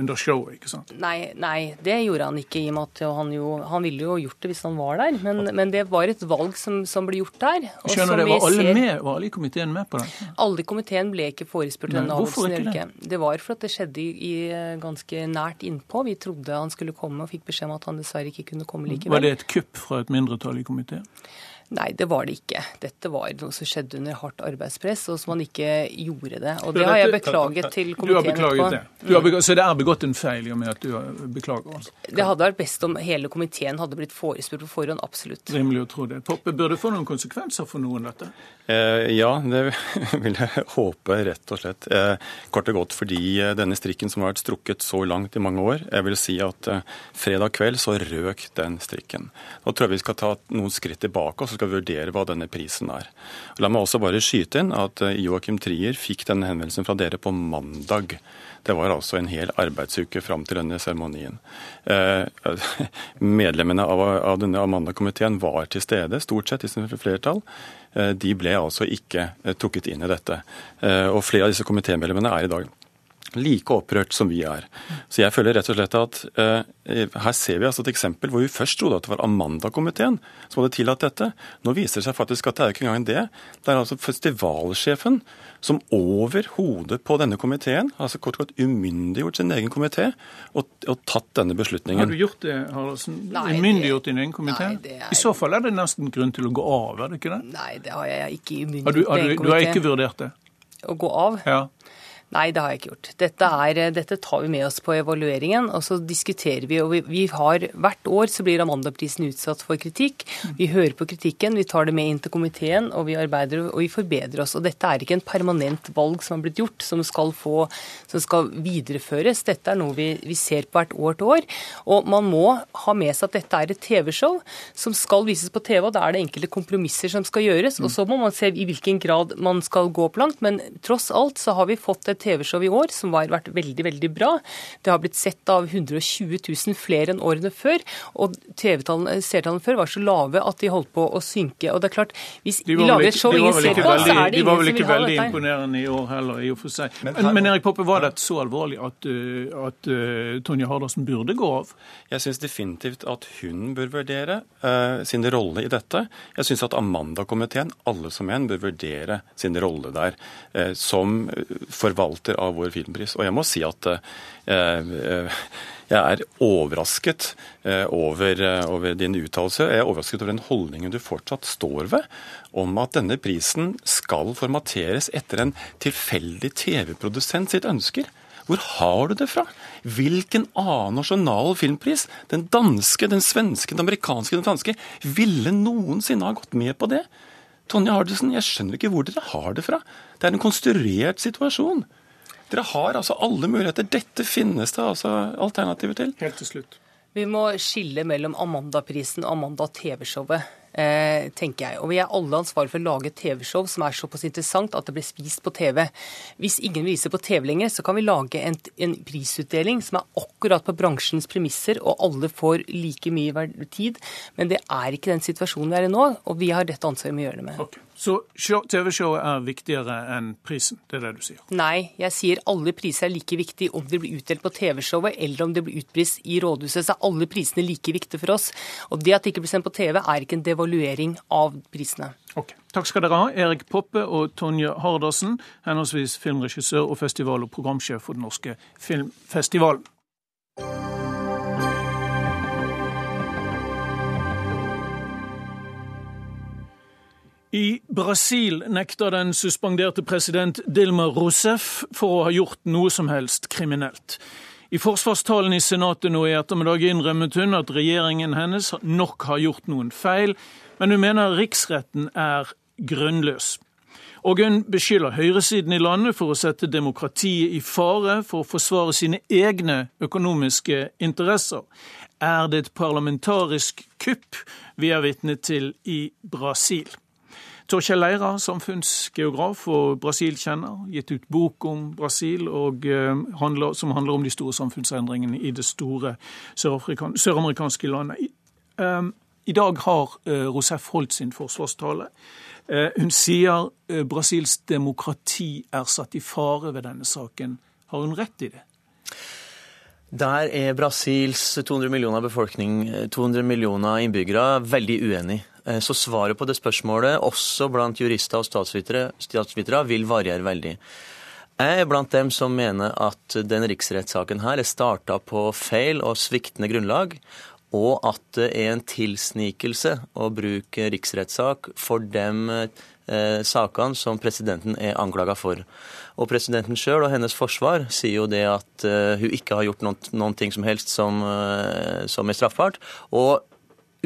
under showet, ikke sant? Nei, nei, det gjorde han ikke, i og med at han jo Han ville jo gjort det hvis han var der, men, men det var et valg som, som ble gjort der. Skjønner det, Var alle, med, var alle i komiteen med på det? Alle i komiteen ble ikke forespurt denne avgjørelsen. Hvorfor ikke det? Det var for at det skjedde i, i ganske nært innpå. Vi trodde han skulle komme, og fikk beskjed om at han dessverre ikke kunne komme likevel. Var det et kupp fra et mindretall i komiteen? Nei, det var det ikke. Dette var noe som skjedde under hardt arbeidspress, og som man ikke gjorde det. Og det har jeg beklaget til komiteen. Du har beklaget det. Har beklaget, så det er begått en feil i og med at du beklager? Altså. Det hadde vært best om hele komiteen hadde blitt forespurt på forhånd, absolutt. Rimelig å tro det. Poppe, bør det få noen konsekvenser for noen, dette? Eh, ja, det [LAUGHS] vil jeg håpe, rett og slett. Eh, kort og godt fordi eh, denne strikken som har vært strukket så langt i mange år, jeg vil si at eh, fredag kveld så røk den strikken. Nå tror jeg vi skal ta noen skritt tilbake. og skal vurdere hva denne prisen er. La meg også bare skyte inn at eh, Joakim Trier fikk denne henvendelsen fra dere på mandag. Det var altså en hel arbeidsuke fram til denne seremonien. Eh, [LAUGHS] medlemmene av, denne Amanda-komiteen var til stede, stort sett i sin flertall. Eh, de ble altså ikke trukket inn i dette. Og flere av disse komitémedlemmene er i dag like opprørt som vi er. Så jeg føler rett og slett at uh, her ser vi altså et eksempel hvor vi først trodde at det var Amanda-komiteen som hadde tillatt dette. Nå viser det seg faktisk at det er ikke engang det. Det er altså festivalsjefen som over hodet på denne komiteen, altså kort og godt umyndiggjort sin egen komité og, og, tatt denne beslutningen. Har du gjort det, Haraldsen? Umyndiggjort din egen komité? I så fall er det nesten grunn til å gå av, er det ikke det? Nei, det har jeg ikke umyndiggjort. Har du, har du, du har ikke vurdert det? Å gå av? Ja. Nei, det har jeg ikke gjort. Dette, er, dette, tar vi med oss på evalueringen, og så diskuterer vi. og vi, vi har, Hvert år så blir Amandaprisen utsatt for kritikk. Vi hører på kritikken, vi tar det med inn til komiteen, og vi arbeider og vi forbedrer oss. Og Dette er ikke en permanent valg som har blitt gjort, som skal, få, som skal videreføres. Dette er noe vi, vi, ser på hvert år til år. Og man må ha med seg at dette er et TV-show som skal vises på TV, og da er det enkelte kompromisser som skal gjøres. Og så må man se i hvilken grad man skal gå opp langt, men tross alt så har vi fått et TV-show i år som har vært veldig, veldig bra. Det har blitt sett av 120 000 flere enn årene før. Og TV-seertallene før var så lave at de holdt på å synke. Og det er klart, hvis vi lager et show ingen ser på, så er det ingen som vil ha dette. De var vel ikke veldig imponerende i år heller, i og for seg. Men, men, men Erik Poppe, var det så alvorlig at, uh, at uh, Tonje Hardasson burde gå av? Jeg syns definitivt at hun bør vurdere uh, sin rolle i dette. Jeg syns at Amanda-komiteen, alle som en, bør vurdere sin rolle der som forvalter forvalter av vår filmpris. Og jeg må si at eh, jeg er overrasket eh, over, eh, over din uttalelse. Jeg er overrasket over den holdningen du fortsatt står ved, om at denne prisen skal formateres etter en tilfeldig TV-produsent sitt ønsker. Hvor har du det fra? Hvilken annen nasjonal filmpris, den danske, den svenske, den amerikanske, den franske, ville noensinne ha gått med på det? Tonje Hardesen, jeg skjønner ikke hvor dere har det fra. Det er en konstruert situasjon. Dere har altså alle muligheter. Dette finnes det altså alternativer til. Helt til slutt. Vi må skille mellom Amanda-prisen og Amanda TV-showet. eh, tenker jeg. Og vi er alle ansvarlig for å lage et TV-show som er såpass interessant at det blir spist på TV. Hvis ingen viser på TV lenger, så kan vi lage en, en prisutdeling som er akkurat på bransjens premisser, og alle får like mye tid. Men det er ikke den situasjonen vi er i nå, og vi har dette ansvaret med å gjøre det med. Okay. Så TV-showet er viktigere enn prisen, det er det du sier? Nei, jeg sier alle priser er like viktige om det blir utdelt på TV-showet eller om det blir utprist i rådhuset. Så er alle prisene like viktige for oss. Og det at det ikke blir sendt på TV, er ikke en devaluering av prisene. Ok, Takk skal dere ha, Erik Poppe og Tonje Hardasson, henholdsvis filmregissør og festival- og programsjef for Den norske filmfestivalen. I Brasil nekter den suspenderte president Dilma Rousef for å ha gjort noe som helst kriminelt. I forsvarstalen i Senatet nå i ettermiddag innrømmet hun at regjeringen hennes nok har gjort noen feil, men hun mener riksretten er grunnløs. Og hun beskylder høyresiden i landet for å sette demokratiet i fare for å forsvare sine egne økonomiske interesser. Er det et parlamentarisk kupp vi er vitne til i Brasil? Torkjell Leira, samfunnsgeograf og Brasil-kjenner, gitt ut bok om Brasil og, uh, handler, som handler om de store samfunnsendringene i det store søramerikanske landet. I, I dag har uh, Rosef holdt sin forsvarstale. Hun sier Brasils demokrati er satt i fare ved denne saken. Har hun rett i det? Der er Brasils 200 millioner befolkning, 200 millioner innbyggere veldig uenig. Eh, så svaret på det spørsmålet, også blant jurister og statsvitere, vil variere veldig. Jeg er blant dem som mener at den riksrettssaken her er starta på feil og sviktende grunnlag, og at det er en tilsnikelse å bruke riksrettssak for de eh, sakene som presidenten er anklaga for. Og presidenten sjøl og hennes forsvar sier jo det at eh, hun ikke har gjort noen, noen ting som helst som, som er straffbart. og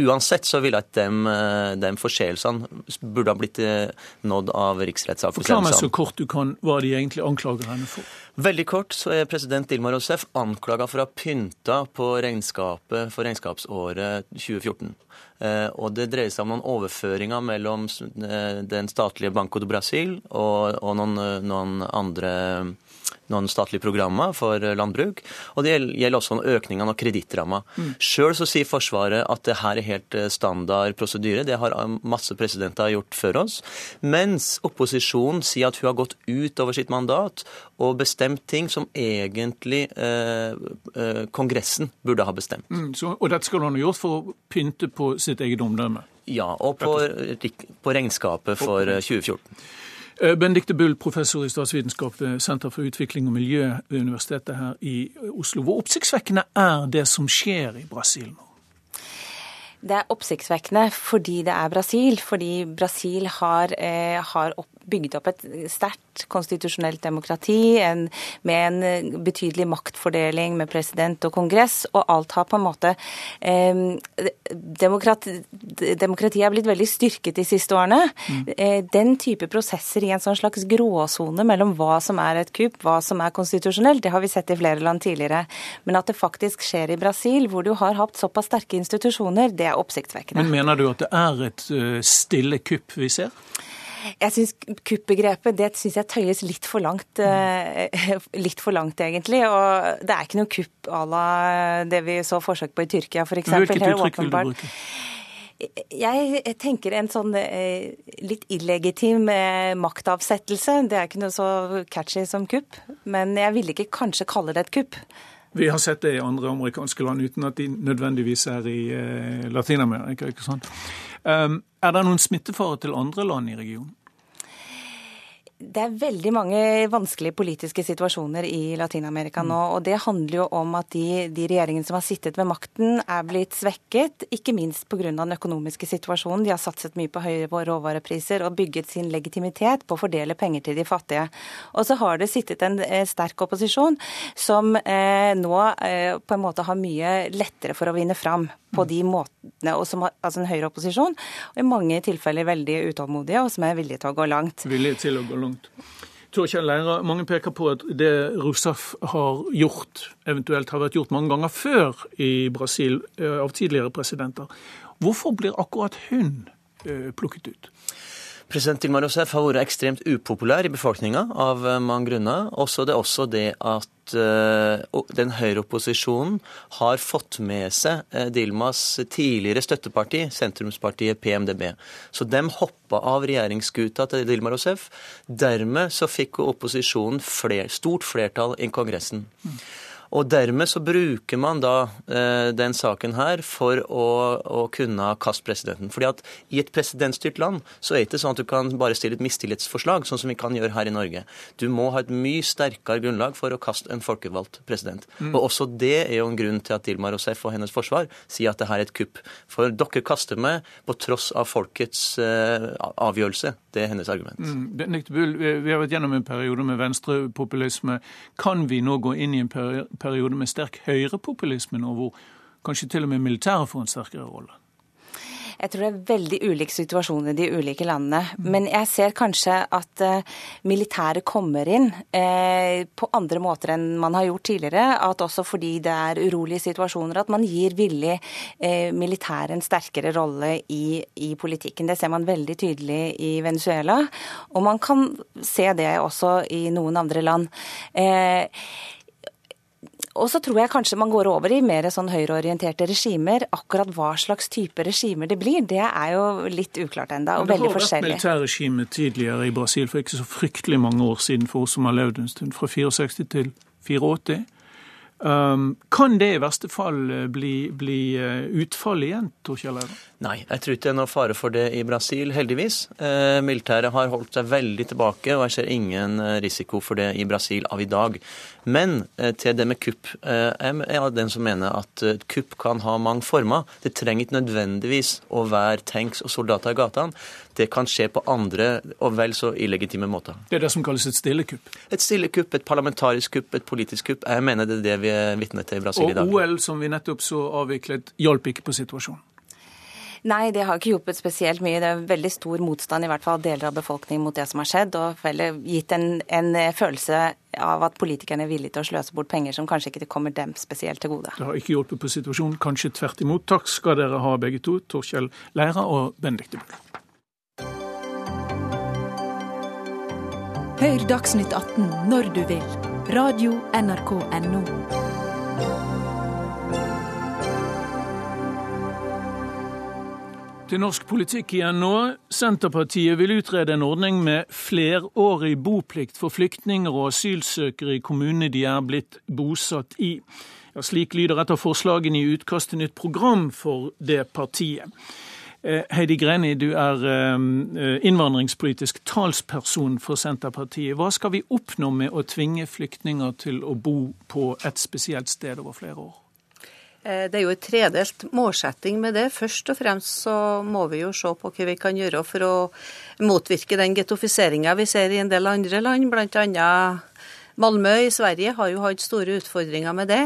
Uansett så ville at de, eh, forseelsene burde ha blitt eh, nådd av riksrettssak. Forklar meg så kort du kan hva de egentlig anklager henne for. Veldig kort så er president Dilma Rousef anklaga for å ha pynta på regnskapet for regnskapsåret 2014. Eh, og det dreier seg om noen overføringer mellom den statlige Banco do Brasil og, og noen, noen andre noen statlige programmer for landbruk. Og det gjelder også om økningene av kredittramma. Mm. Sjøl sier Forsvaret at det her er helt eh, standard prosedyre. Det har eh, masse presidenter gjort før oss. Mens opposisjonen sier at hun har gått ut over sitt mandat og bestemt ting som egentlig eh, eh, Kongressen burde ha bestemt. Mm, så, og dette skal han ha gjort for å pynte på sitt eget omdømme? Ja, og på, på regnskapet for 2014. Bendikte Benedicte Bull, professor i statsvitenskap ved Senter for utvikling og miljø ved Universitetet her i Oslo. Hvor oppsiktsvekkende er det som skjer i Brasil nå? Det er oppsiktsvekkende fordi det er Brasil. Fordi Brasil har, eh, har opp, bygd opp et sterkt konstitusjonelt demokrati en, med en betydelig maktfordeling med president og kongress, og alt har på en måte eh, demokrati, Demokratiet er blitt veldig styrket de siste årene. Mm. Eh, den type prosesser i en sånn slags gråsone mellom hva som er et kupp, hva som er konstitusjonelt, det har vi sett i flere land tidligere. Men at det faktisk skjer i Brasil, hvor du har hatt såpass sterke institusjoner, det er oppsiktsvekkende. Men Mener du at det er et uh, stille kupp vi ser? Jeg syns kuppbegrepet det synes jeg tøyes litt for langt, eh, [LAUGHS] litt for langt egentlig. Og det er ikke noe kupp à la det vi så forsøk på i Tyrkia f.eks. Hvilket uttrykk vil du bruke? Jeg tenker en sånn eh, litt illegitim eh, maktavsettelse. Det er ikke noe så catchy som kupp. Men jeg ville ikke kanskje kalle det et kupp. Vi har sett det i andre amerikanske land uten at de nødvendigvis er i Latin-Amerika. ikke sant? Um, er det noen smittefare til andre land i regionen? Det er veldig mange vanskelige politiske situasjoner i Latin-Amerika nå. Og det handler jo om at de, de, regjeringene som har sittet ved makten, er blitt svekket. Ikke minst pga. den økonomiske situasjonen. De har satset mye på høye råvarepriser og bygget sin legitimitet på å fordele penger til de fattige. Og så har det sittet en eh, sterk opposisjon som eh, nå eh, på en måte har mye lettere for å vinne fram på de måtene, og som har, altså en høyreopposisjon, og i mange tilfeller veldig utålmodige, og som er villige til å gå langt. Villige til å gå langt. Torkjell Leira, mange peker på at det Rousseff har gjort, eventuelt har vært gjort mange ganger før i Brasil eh, av tidligere presidenter. Hvorfor blir akkurat hun plukket ut? President Dilma Rousseff har vært ekstremt upopulær i befolkninga av eh, mange grunner. Også det også det at uh, den høyreopposisjonen har fått med seg uh, Dilmas tidligere støtteparti, sentrumspartiet PMDB. Så de hoppa av regjeringsskuta til Dilma Rousef. Dermed så fikk opposisjonen fler, stort flertall i Kongressen. Og dermed så bruker man da eh, den saken her for å, å, kunne kaste presidenten. Fordi at i et presidentstyrt land så er det ikke sånn at du kan bare stille et mistillitsforslag, sånn som vi kan gjøre her i Norge. Du må ha et mye sterkere grunnlag for å kaste en folkevalgt president. Mm. Og også det er jo en grunn til at Dilma Rousef og hennes forsvar sier at det her er et kupp. For dere kaster meg på tross av folkets eh, avgjørelse. Det er hennes argument. Mm. Vi har vært gjennom en periode med venstrepopulisme. Kan vi nå gå inn i en periode periode med sterk høyrepopulisme nå, hvor kanskje til og med militæret får en sterkere rolle? Jeg tror det er veldig ulik situasjon i de ulike landene. Men jeg ser kanskje at uh, militæret kommer inn uh, på andre måter enn man har gjort tidligere. At også fordi det er urolige situasjoner, at man gir villig uh, militæret en sterkere rolle i, i, politikken. Det ser man veldig tydelig i Venezuela. Og man kan se det også i noen andre land. Uh, og så tror jeg kanskje man går over i mer sånn høyreorienterte regimer. Akkurat hva slags type regimer det blir, det er jo litt uklart ennå, og veldig forskjellig. Det har vært militærregime tidligere i Brasil for ikke så fryktelig mange år siden, for oss som har levd en stund, fra 64 til 84. Um, kan det i verste fall eh, bli, bli utfallet utfall igjen, Tor Kjell Eive? Nei, jeg tror ikke det er noe fare for det i Brasil, heldigvis. Eh, militæret har holdt seg veldig tilbake, og jeg ser ingen eh, risiko for det i Brasil av i dag. Men eh, til det med kupp. Eh, jeg er den som mener at kupp kan ha mange former. Det trenger ikke nødvendigvis å være tanks og soldater i gatene. Det kan skje på andre og vel så illegitime måter. Det er det som kalles et stille kupp? Et stille kupp, et parlamentarisk kupp, et politisk kupp. Jeg mener det er det vi er vitne til i Brasil og i dag. Og OL, som vi nettopp så avviklet, hjalp ikke på situasjonen? Nei, det har ikke hjulpet spesielt mye. Det er veldig stor motstand i hvert fall deler av befolkningen mot det som har skjedd, og gitt en, en følelse av at politikerne er villige til å sløse bort penger som kanskje ikke kommer dem spesielt til gode. Det har ikke hjulpet på situasjonen, kanskje tvert imot. Takk skal dere ha begge to, Torkjell Leira og Benedicte Bull. Hør Dagsnytt 18 når du vil. Radio NRK Radio.nrk.no. Til norsk politikk igjen nå. Senterpartiet vil utrede en ordning med flerårig boplikt for flyktninger og asylsøkere i kommunene de er blitt bosatt i. Ja, slik lyder et av forslagene i utkast til nytt program for det partiet. Eh, Heidi Greni, du er eh, innvandringspolitisk talsperson for Senterpartiet. Hva skal vi oppnå med å tvinge flyktninger til å bo på et spesielt sted over flere år? Eh, det er jo et tredelt målsetting med det. Først og fremst så må vi jo se på hva vi kan gjøre for å motvirke den getofiseringa vi ser i en del andre land, bl.a. Malmö i Sverige har jo hatt store utfordringer med det.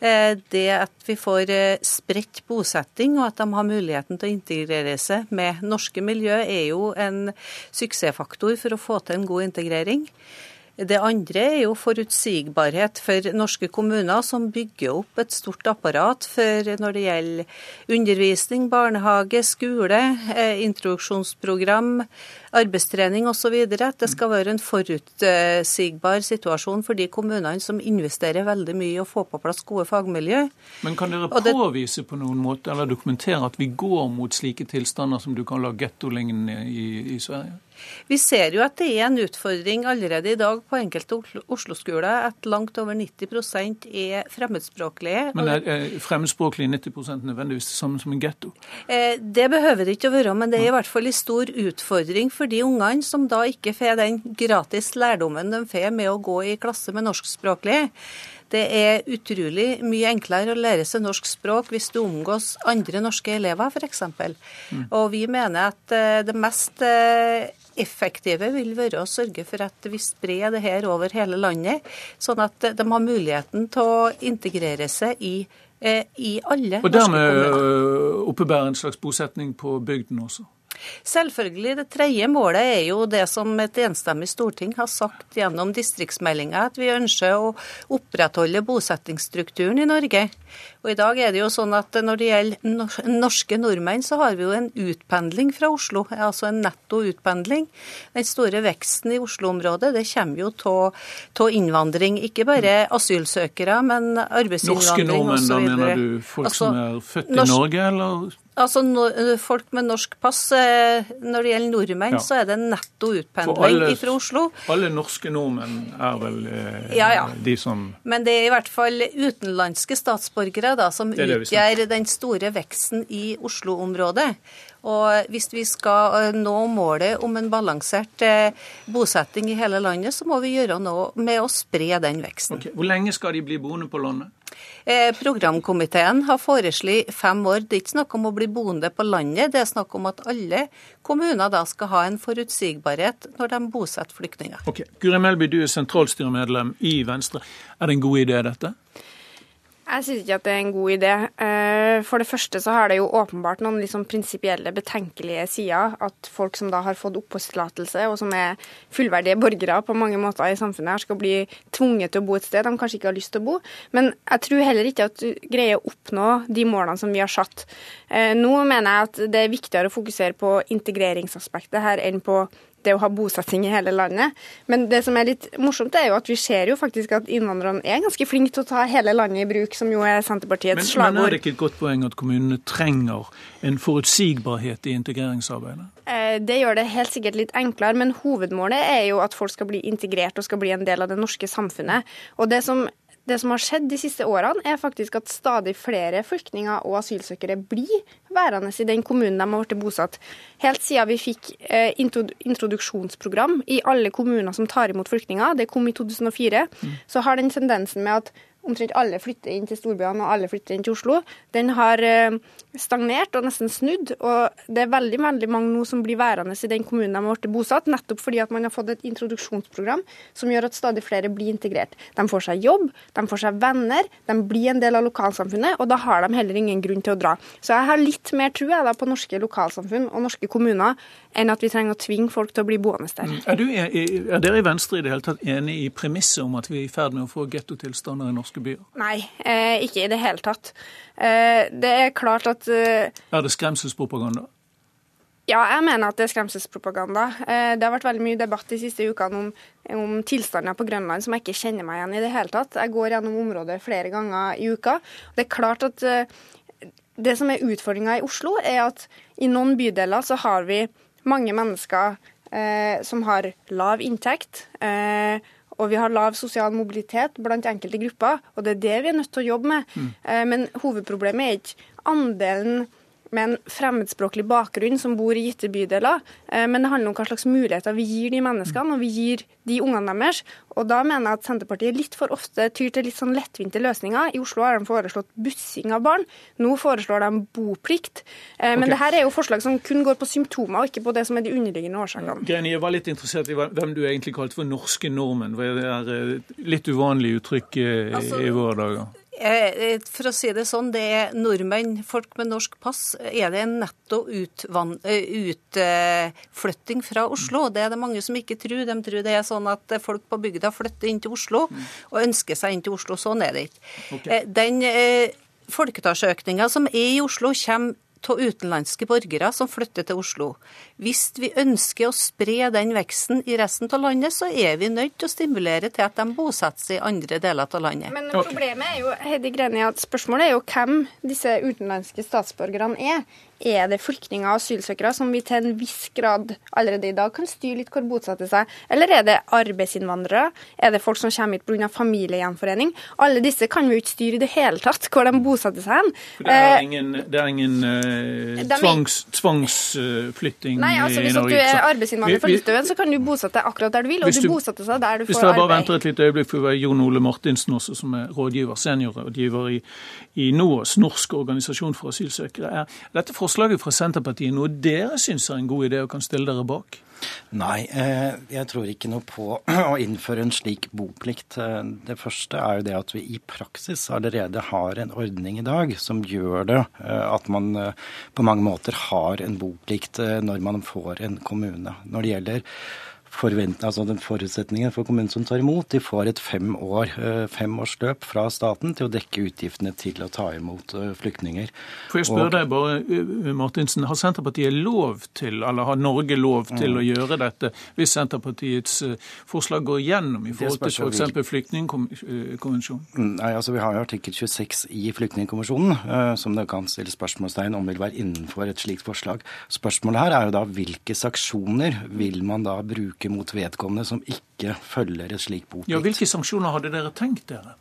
Eh, det at vi får eh, spredt bosetting, og at de har muligheten til å integrere seg med norske miljø, er jo en suksessfaktor for å få til en god integrering. Det andre er jo forutsigbarhet for norske kommuner, som bygger opp et stort apparat for når det gjelder undervisning, barnehage, skole, eh, introduksjonsprogram, arbeidstrening osv. At det skal være en forutsigbar situasjon for de kommunene som investerer veldig mye i å få på plass gode fagmiljø. Men kan dere påvise på noen måte, eller dokumentere at vi går mot slike tilstander som du kan la gettolignende i, i Sverige? Vi ser jo at det er en utfordring allerede i dag på enkelte Oslo-skoler at langt over 90% er fremmedspråklige. Men er, er fremmedspråklige 90 nødvendigvis det samme som en getto? Eh, det behøver det ikke å være, men det er i hvert fall en stor utfordring for de ungene som da ikke får den gratis lærdommen de får med å gå i klasse med norskspråklige. Det er utrolig mye enklere å lære seg norsk språk hvis du omgås andre norske elever, f.eks. Mm. Og vi mener at eh, det mest eh, effektive vil være å sørge for at vi sprer det her over hele landet, sånn at de har muligheten til å integrere seg i, eh, i alle norske kommuner. Og dermed oppebære en slags bosetning på bygden også? Selvfølgelig. Det tredje målet er jo det som et enstemmig storting har sagt gjennom distriktsmeldinga, at vi ønsker å opprettholde bosettingsstrukturen i Norge. Og i dag er det jo sånn at Når det gjelder norske nordmenn, så har vi jo en utpendling fra Oslo. Altså en netto utpendling. Den store veksten i Oslo-området det kommer jo av innvandring. Ikke bare asylsøkere, men arbeidsinnvandring osv. Norske nordmenn, da mener du folk altså, som er født i Norge, eller? Altså Folk med norsk pass, eh, når det gjelder nordmenn, ja. så er det netto utpendling fra Oslo. Alle norske nordmenn er vel eh, ja, ja. de som Men det er i hvert fall utenlandske statsborgere da, som utgjør den store veksten i Oslo-området. Og hvis vi skal eh, nå målet om en balansert bosetting i hele landet, så må vi gjøre noe med å spre den veksten. Okay. Hvor lenge skal de bli boende på landet? Eh, programkomiteen har foreslått fem år. Det er ikke snakk om å bli boende på landet, det er snakk om at alle kommuner da skal ha en forutsigbarhet når de bosetter flyktninger. Okay. Guri Melby, du er sentralstyremedlem i Venstre. Er det en god idé, dette? Jeg syns ikke at det er en god idé. Eh, for det første så har det jo åpenbart noen liksom prinsipielle betenkelige sider. At folk som da har fått oppholdstillatelse, og som er fullverdige borgere på mange måter i samfunnet, her skal bli tvunget til å bo et sted de kanskje ikke har lyst til å bo. Men jeg tror heller ikke at du greier å oppnå de målene som vi har satt. Eh, nå mener jeg at det er viktigere å fokusere på integreringsaspektet her enn på det å ha bosetting i hele landet. Men det som er litt morsomt, er jo at vi ser jo faktisk at innvandrerne er ganske flinke til å ta hele landet i bruk, som jo er Senterpartiets men, slagord. Men er det ikke et godt poeng at kommunene trenger en forutsigbarhet i integreringsarbeidet? Eh, det gjør det helt sikkert litt enklere, men hovedmålet er jo at folk skal bli integrert og skal bli en del av det norske samfunnet. Og det som det som har skjedd de siste årene, er faktisk at stadig flere flyktninger og asylsøkere blir værende i den kommunen de har blitt bosatt. Helt siden vi fikk eh, introduksjonsprogram i alle kommuner som tar imot flyktninger, det kom i 2004, mm. så har den tendensen med at omtrent alle flytter inn til storbyene og alle flytter inn til Oslo, den har eh, stagnert og nesten snudd. Og det er veldig veldig mange nå som blir værende i den kommunen de har blitt bosatt, nettopp fordi at man har fått et introduksjonsprogram som gjør at stadig flere blir integrert. De får seg jobb, de får seg venner, de blir en del av lokalsamfunnet, og da har de heller ingen grunn til å dra. Så jeg har litt mer tro på norske lokalsamfunn og norske kommuner enn at vi trenger å tvinge folk til å bli boende der. Mm. Er, du, er, er dere i Venstre i det hele tatt enig i premisset om at vi er i ferd med å få gettotilstander i norske byer? Nei, eh, ikke i det hele tatt. Eh, det er klart at eh, Er det skremselspropaganda? Ja, jeg mener at det er skremselspropaganda. Eh, det har vært veldig mye debatt de siste ukene om, om tilstander på Grønland som jeg ikke kjenner meg igjen i det hele tatt. Jeg går gjennom området flere ganger i uka. Det er klart at eh, det som er utfordringa i Oslo, er at i noen bydeler så har vi mange mennesker eh, som har lav inntekt. Eh, og vi har lav sosial mobilitet blant enkelte grupper, og det er det vi er nødt til å jobbe med. Mm. Eh, men hovedproblemet er ikke andelen med en fremmedspråklig bakgrunn som bor i gitte bydeler. Eh, men det handler om hva slags muligheter vi gir de menneskene, og vi gir de ungene deres. Og da mener jeg at Senterpartiet litt for ofte tyr til litt sånn lettvinte løsninger. I Oslo har de foreslått bussing av barn. Nå foreslår de boplikt. Eh, men okay. det her er jo forslag som kun går på symptomer, og ikke på det som er de underliggende årsakene. Greni, jeg var litt interessert i hvem du egentlig kalte for norske nordmenn. Det er eh, litt uvanlig uttrykk altså, i våre dager. Eh, for å si det sånn, det er nordmenn, folk med norsk pass, er det en netto eh, utflytting fra Oslo. Det er det mange som ikke tror. De tror det er sånn at folk på bygda flytter inn til Oslo og ønsker seg inn til Oslo. Sånn er det ikke. Okay. Eh, den folketallsøkninga som er i Oslo, kommer av utenlandske borgere som flytter til Oslo. Hvis vi ønsker å spre den veksten i resten av landet, så er vi nødt til å stimulere til at de bosetter seg i andre deler av landet. Men problemet er jo Heidi Greni, at spørsmålet er jo hvem disse utenlandske statsborgerne er. Er det flyktninger og asylsøkere som vi til en viss grad allerede i dag kan styre litt hvor bosetter seg, eller er det arbeidsinnvandrere? Er det folk som kommer hit pga. familiegjenforening? Alle disse kan vi jo ikke styre i det hele tatt, hvor de bosetter seg hen. Det er eh, ingen, det er ingen uh, tvangs, tvangsflytting Nei, altså Hvis du er arbeidsinnvandrer fra Litauen, så kan du bosette deg akkurat der du vil, og du, du bosetter deg der du får arbeid. Hvis jeg bare venter et lite øyeblikk, for Jon Ole Martinsen også, som er rådgiver, seniorrådgiver i, i NOAS, Norsk organisasjon for asylsøkere. Er dette for forslaget fra Senterpartiet noe dere syns er en god idé og kan stille dere bak? Nei, eh, jeg tror ikke noe på [CLEARS THROAT] å innføre en slik boplikt. Eh, det første er jo det at vi i praksis allerede har en ordning i dag som gjør det eh, at man på mange måter har en boplikt når man får en kommune. Når det gjelder altså den forutsetningen for kommunen som tar imot. De får et fem år, eh, femårsløp fra staten til å dekke utgiftene til å ta imot eh, flyktninger. Får jeg spørre deg bare, eh, Martinsen, Har Senterpartiet lov til, eller har Norge lov til mm. å gjøre dette hvis Senterpartiets forslag går gjennom i forhold til f.eks. flyktningkonvensjonen? Mm, nei, altså Vi har jo artikkel 26 i flyktningkonvensjonen som det kan stille spørsmålstegn om vil være innenfor et slikt forslag. Spørsmålet her er jo da hvilke sanksjoner vil man da bruke bruke mot vedkommende som ikke følger et slikt boplikt. Ja, Hvilke sanksjoner hadde dere tenkt dere?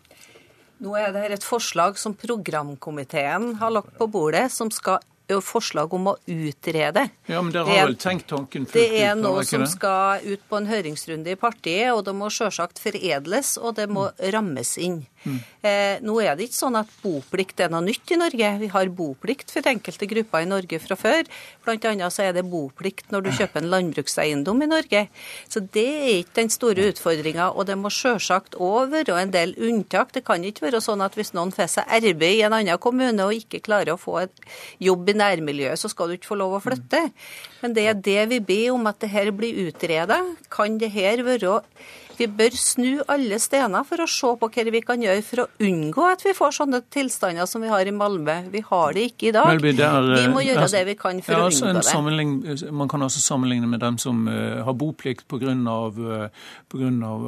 Nå er det et forslag som programkomiteen har lagt på bordet, som skal forslag om å utrede. Ja, men Dere har vel tenkt tanken fullt ut? Det er noe som skal ut på en høringsrunde i partiet, og det må selvsagt foredles, og det må mm. rammes inn. Mm. Eh, nå er det ikke sånn at boplikt er noe nytt i Norge. Vi har boplikt for enkelte grupper i Norge fra før. Blant annet så er det boplikt når du kjøper en landbrukseiendom i Norge. Så det er ikke den store utfordringa. Og det må selvsagt òg være en del unntak. Det kan ikke være sånn at hvis noen får seg arbeid i en annen kommune og ikke klarer å få et jobb i nærmiljøet, så skal du ikke få lov å flytte. Men det er det vi ber om at det her blir utreda. Kan det her være vi bør snu alle stener for å se på hva vi kan gjøre for å unngå at vi får sånne tilstander som vi har i Malmö. Vi har det ikke i dag. Melby, er, vi må gjøre altså, det vi kan for å altså unngå det. Man kan altså sammenligne med dem som uh, har boplikt pga. Uh,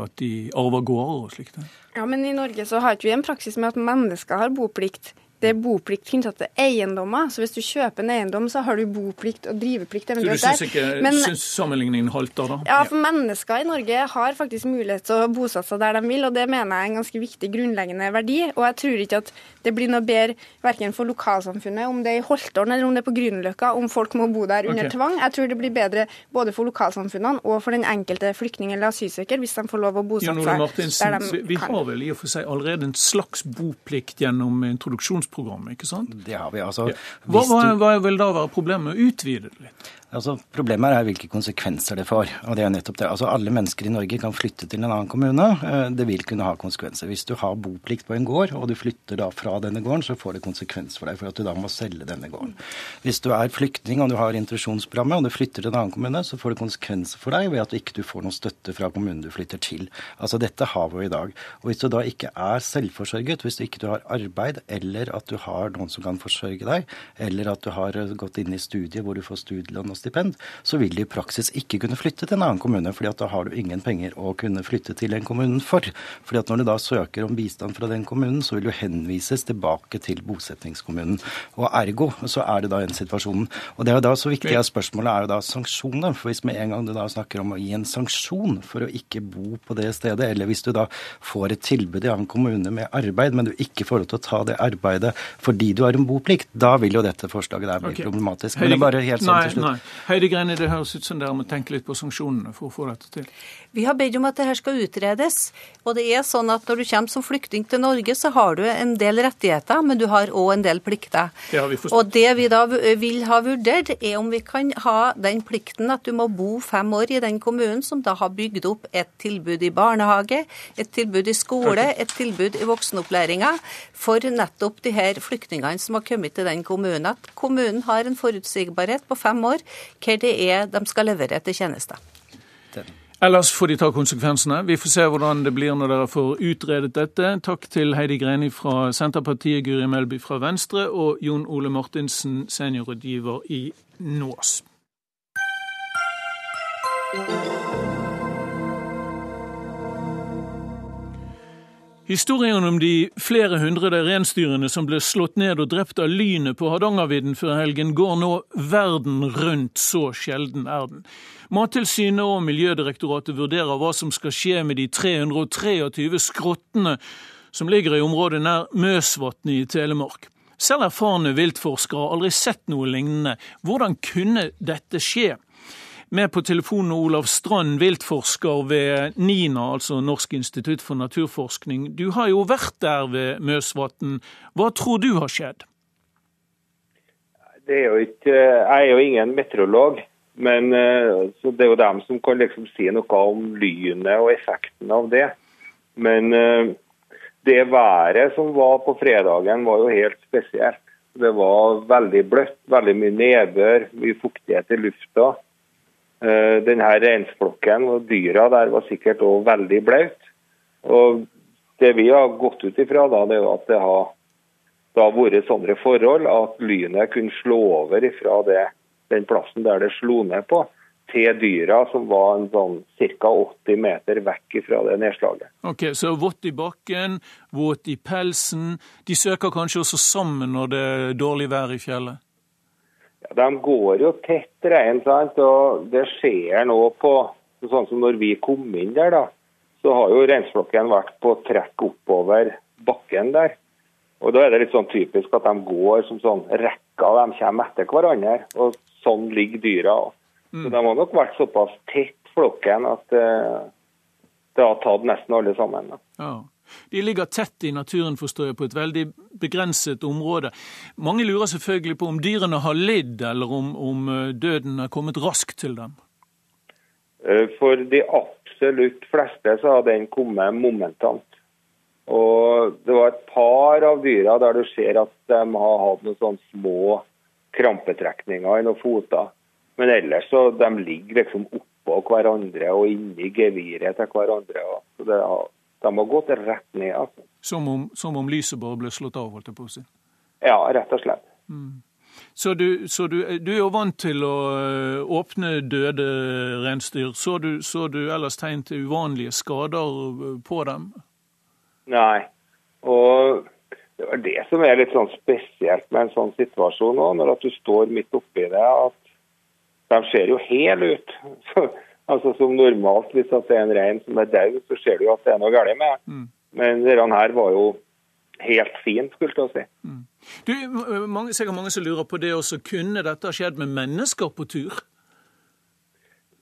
at de arver gårder og slikt. Ja, men i Norge så har ikke vi en praksis med at mennesker har boplikt det er boplikt knyttet til eiendommer. Så hvis du kjøper en eiendom, så har du boplikt og driveplikt eventuelt der. Så du syns ikke Men, sammenligningen halter, da? Ja, for mennesker i Norge har faktisk mulighet til å bosette seg der de vil, og det mener jeg er en ganske viktig grunnleggende verdi. Og jeg tror ikke at det blir noe bedre verken for lokalsamfunnet, om det er i Holtålen eller om det er på Grünerløkka, om folk må bo der under okay. tvang. Jeg tror det blir bedre både for lokalsamfunnene og for den enkelte flyktning eller asylsøker hvis de får lov å bosette seg der de kan. vi har vel i og for seg allerede en slags boplikt gjennom introduksjons introduksjonsprogrammet, ikke sant? Det har vi, altså. Hva, hva, hva, vil da være problemet med å utvide det litt? Altså, problemet er hvilke konsekvenser det får. og det er nettopp det. Altså, Alle mennesker i Norge kan flytte til en annen kommune. Eh, det vil kunne ha konsekvenser. Hvis du har boplikt på en gård, og du flytter da fra denne gården, så får det konsekvens for deg for at du da må selge denne gården. Hvis du er flyktning og du har introduksjonsprogrammet, og du flytter til en annen kommune, så får det konsekvenser for deg ved at du ikke får noen støtte fra kommunen du flytter til. Altså Dette har vi i dag. Og hvis du da ikke er selvforsørget, hvis du ikke har arbeid, eller at du har noen som kan forsørge deg, eller at du har gått inn i studiet hvor du får studielån stipend, så vil de i praksis ikke kunne flytte til en annen kommune, fordi at da har du ingen penger å kunne flytte til den kommunen for. Fordi at når du da søker om bistand fra den kommunen, så vil du henvises tilbake til bosettingskommunen. Og ergo så er det da en situasjon. Og det er jo da så viktig at spørsmålet er jo da sanksjoner. For hvis med en gang du da snakker om å gi en sanksjon for å ikke bo på det stedet, eller hvis du da får et tilbud i en kommune med arbeid, men du ikke får lov til å ta det arbeidet fordi du har en boplikt, da vil jo dette forslaget der bli okay. problematisk. Men det er bare helt sånn til slutt. Nei. Heidi Greni, det høres ut som dere må tenke litt på sanksjonene for å få dette til. Vi har bedt om at dette skal utredes. Og det er sånn at når du kommer som flyktning til Norge, så har du en del rettigheter, men du har òg en del plikter. Det har vi forstått. Og det vi da vil ha vurdert, er om vi kan ha den plikten at du må bo fem år i den kommunen som da har bygd opp et tilbud i barnehage, et tilbud i skole, et tilbud i voksenopplæringa for nettopp de her flyktningene som har kommet til den kommunen. At kommunen har en forutsigbarhet på fem år hva det er de skal levere til tjenester. Ellers får de ta konsekvensene. Vi får se hvordan det blir når dere får utredet dette. Takk til Heidi Greni fra Senterpartiet, Guri Melby fra Venstre og Jon Ole Martinsen, seniorrådgiver i NÅS. Historien om de flere hundre reinsdyrene som ble slått ned og drept av lynet på Hardangervidda før helgen, går nå verden rundt, så sjelden er den. Mattilsynet og Miljødirektoratet vurderer hva som skal skje med de 323 skrottene som ligger i området nær Møsvatnet i Telemark. Selv erfarne viltforskere har aldri sett noe lignende. Hvordan kunne dette skje? Med på telefonen Olav Strand, viltforsker ved NINA, altså Norsk institutt for naturforskning. Du har jo vært der ved Møsvatn. Hva tror du har skjedd? Er ikke, jeg er jo ingen meteorolog, Men eh, Det er jo dem som kan liksom si noe om lynet og effekten av det. Men eh, det været som var på fredagen, var jo helt spesielt. Det var veldig bløtt, veldig mye nedbør, mye fuktighet i lufta. Eh, denne reinflokken og dyra der var sikkert òg veldig blaut. Og det vi har gått ut ifra, da, det er at det har da vært sånne forhold at lynet kunne slå over ifra det, den plassen der det slo ned på, til dyra som var en sånn ca. 80 meter vekk fra det nedslaget. Ok, Så vått i bakken, våt i pelsen. De søker kanskje også sammen når det er dårlig vær i fjellet? De går jo tett rein, sant? og det skjer nå på Sånn som når vi kom inn der, da, så har jo reinflokken vært på trekk oppover bakken der. Og Da er det litt sånn typisk at de går som sånn rekker, de kommer etter hverandre. og Sånn ligger dyra. Mm. Så De har nok vært såpass tett flokken at uh, det har tatt nesten alle sammen. Da. Ja. De ligger tett i naturen, forstår jeg, på et veldig begrenset område. Mange lurer selvfølgelig på om dyrene har lidd, eller om, om eh, døden har kommet raskt til dem? Eh, for de absolutt fleste så har den kommet momentant. Og det var et par av dyra der du ser at de har hatt noen sånne små krampetrekninger i noen foter. Men ellers så de ligger liksom oppå hverandre og inni geviret til hverandre. Så har, de har gått rett ned. Altså. Som, om, som om lyset bare ble slått av, holdt jeg på å si? Ja, rett og slett. Mm. Så, du, så du, du, er jo vant til å eh, åpne døde reinsdyr. Så du, så du ellers tegn til uvanlige skader på dem? Nei. Og det er det som er litt sånn spesielt med en sånn situasjon nå, når at du står midt oppi det. at De ser jo hele ut. [LAUGHS] altså Som normalt, hvis det er en rein som er død, så ser du jo at det er noe galt med mm. Men denne her var jo helt fin, skulle jeg si. Mm. Du, mange, sikkert mange som lurer på det også. Kunne dette skjedd med mennesker på tur?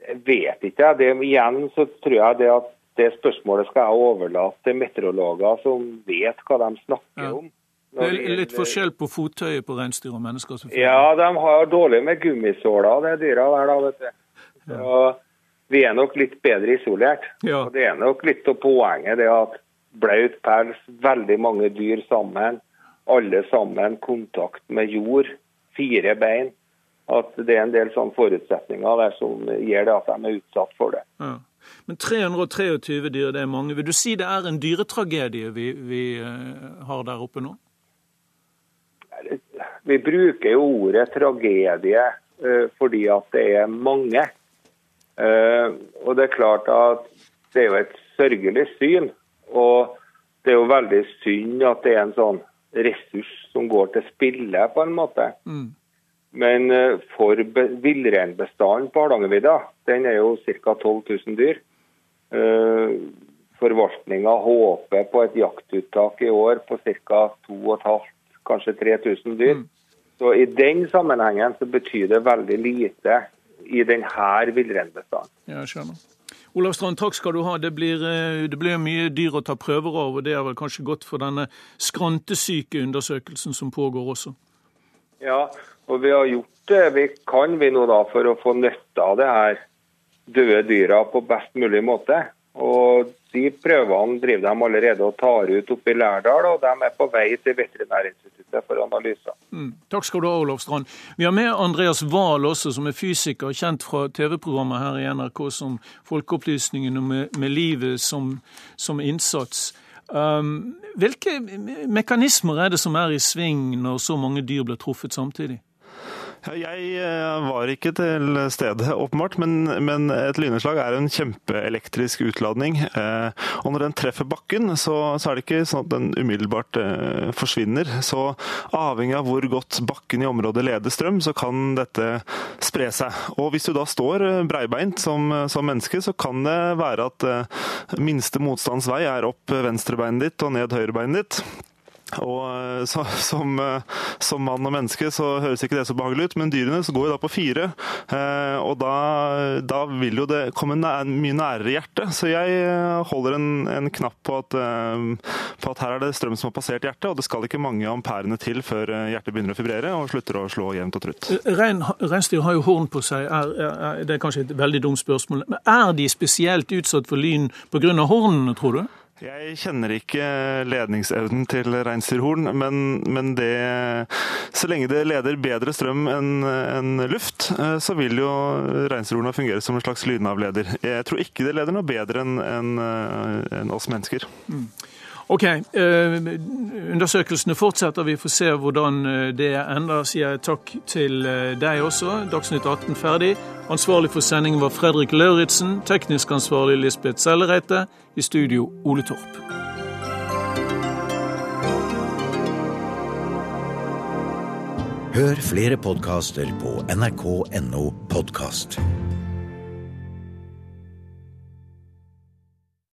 Jeg vet ikke. Det, igjen så tror jeg det at det spørsmålet skal jeg overlate til meteorologer som vet hva de snakker ja. om. Det er litt forskjell på fottøyet på reinsdyr og mennesker? Ja, de har dårlig med gummisåler, de dyra der. da, vet du. Så vi er nok litt bedre isolert. Ja. Og Det er nok litt av poenget det at blaut pels, veldig mange dyr sammen, alle sammen kontakt med jord, fire bein. At det er en del sånne forutsetninger der som gjør det at de er utsatt for det. Ja. Men 323 dyr, det er mange. Vil du si det er en dyretragedie vi, vi uh, har der oppe nå? Vi bruker jo ordet tragedie uh, fordi at det er mange. Uh, og det er klart at det er jo et sørgelig syn. Og det er jo veldig synd at det er en sånn ressurs som går til spille, på en måte. Mm. Men for villreinbestanden på Hardangervidda, den er jo ca. 12 000 dyr. Eh, Forvaltninga håper på et jaktuttak i år på ca. 2500, kanskje 3000 dyr. Mm. Så I den sammenhengen så betyr det veldig lite i denne villreinbestanden. Ja, skjønner. Olav Strand, takk skal du ha. Det blir, eh, det blir, mye dyr å ta prøver av, og det er vel kanskje godt for denne skrantesykeundersøkelsen som pågår også? Ja, og vi har gjort det vi kan vi nå da for å få nytte av det her døde dyra på best mulig måte. Og De prøvene driver de allerede og tar ut oppe i Lærdal, og de er på vei til Veterinærinstituttet for analyser. Mm. Takk skal du ha, Olov Strand. Vi har med Andreas Wahl også, som er fysiker, kjent fra TV-programmet her i NRK som Folkeopplysningen med, med livet som, som innsats. Um, hvilke mekanismer er det som er i sving når så mange dyr blir truffet samtidig? Jeg eh, var ikke til stede, åpenbart, men, men et lynnedslag er en kjempeelektrisk utladning. Eh, og når den treffer bakken, så, så, er det ikke sånn at den umiddelbart eh, forsvinner. Så avhengig av hvor godt bakken i området leder strøm, så kan dette spre seg. Og hvis du da står breibeint som, som menneske, så kan det være at minste motstands vei er opp venstrebeinet ditt og ned høyrebeinet ditt. Og eh, så, som, eh, som, mann og menneske så høres ikke det så behagelig ut, men dyrene så går jo da på fire. Eh, og da, da vil jo det komme nær, mye nærere hjertet. Så jeg holder en, en knapp på at, på at, her er det strøm som har passert hjertet, og det skal ikke mange amperene til før hjertet begynner å fibrere og slutter å slå jevnt og trutt. Rein, reinsdyr har jo horn på seg, er, er, det er kanskje et veldig dumt spørsmål. Men er de spesielt utsatt for lyn pga. hornene, tror du? Jeg kjenner ikke ledningsevnen til reinsdyrhorn, men, men det, så lenge det leder bedre strøm enn en luft, eh, så vil jo reinsdyrhorna fungere som en slags lydnavleder. Jeg tror ikke det leder noe bedre enn en, en eh, oss mennesker. Mm. Ok, eh, Undersøkelsene fortsetter. Vi får se hvordan det ender. Sier jeg takk til deg også. Dagsnytt 18 ferdig. Ansvarlig for sendingen var Fredrik Lauritzen. Teknisk ansvarlig Lisbeth Sellereite. I studio Ole Torp. Hør flere podkaster på nrk.no podkast.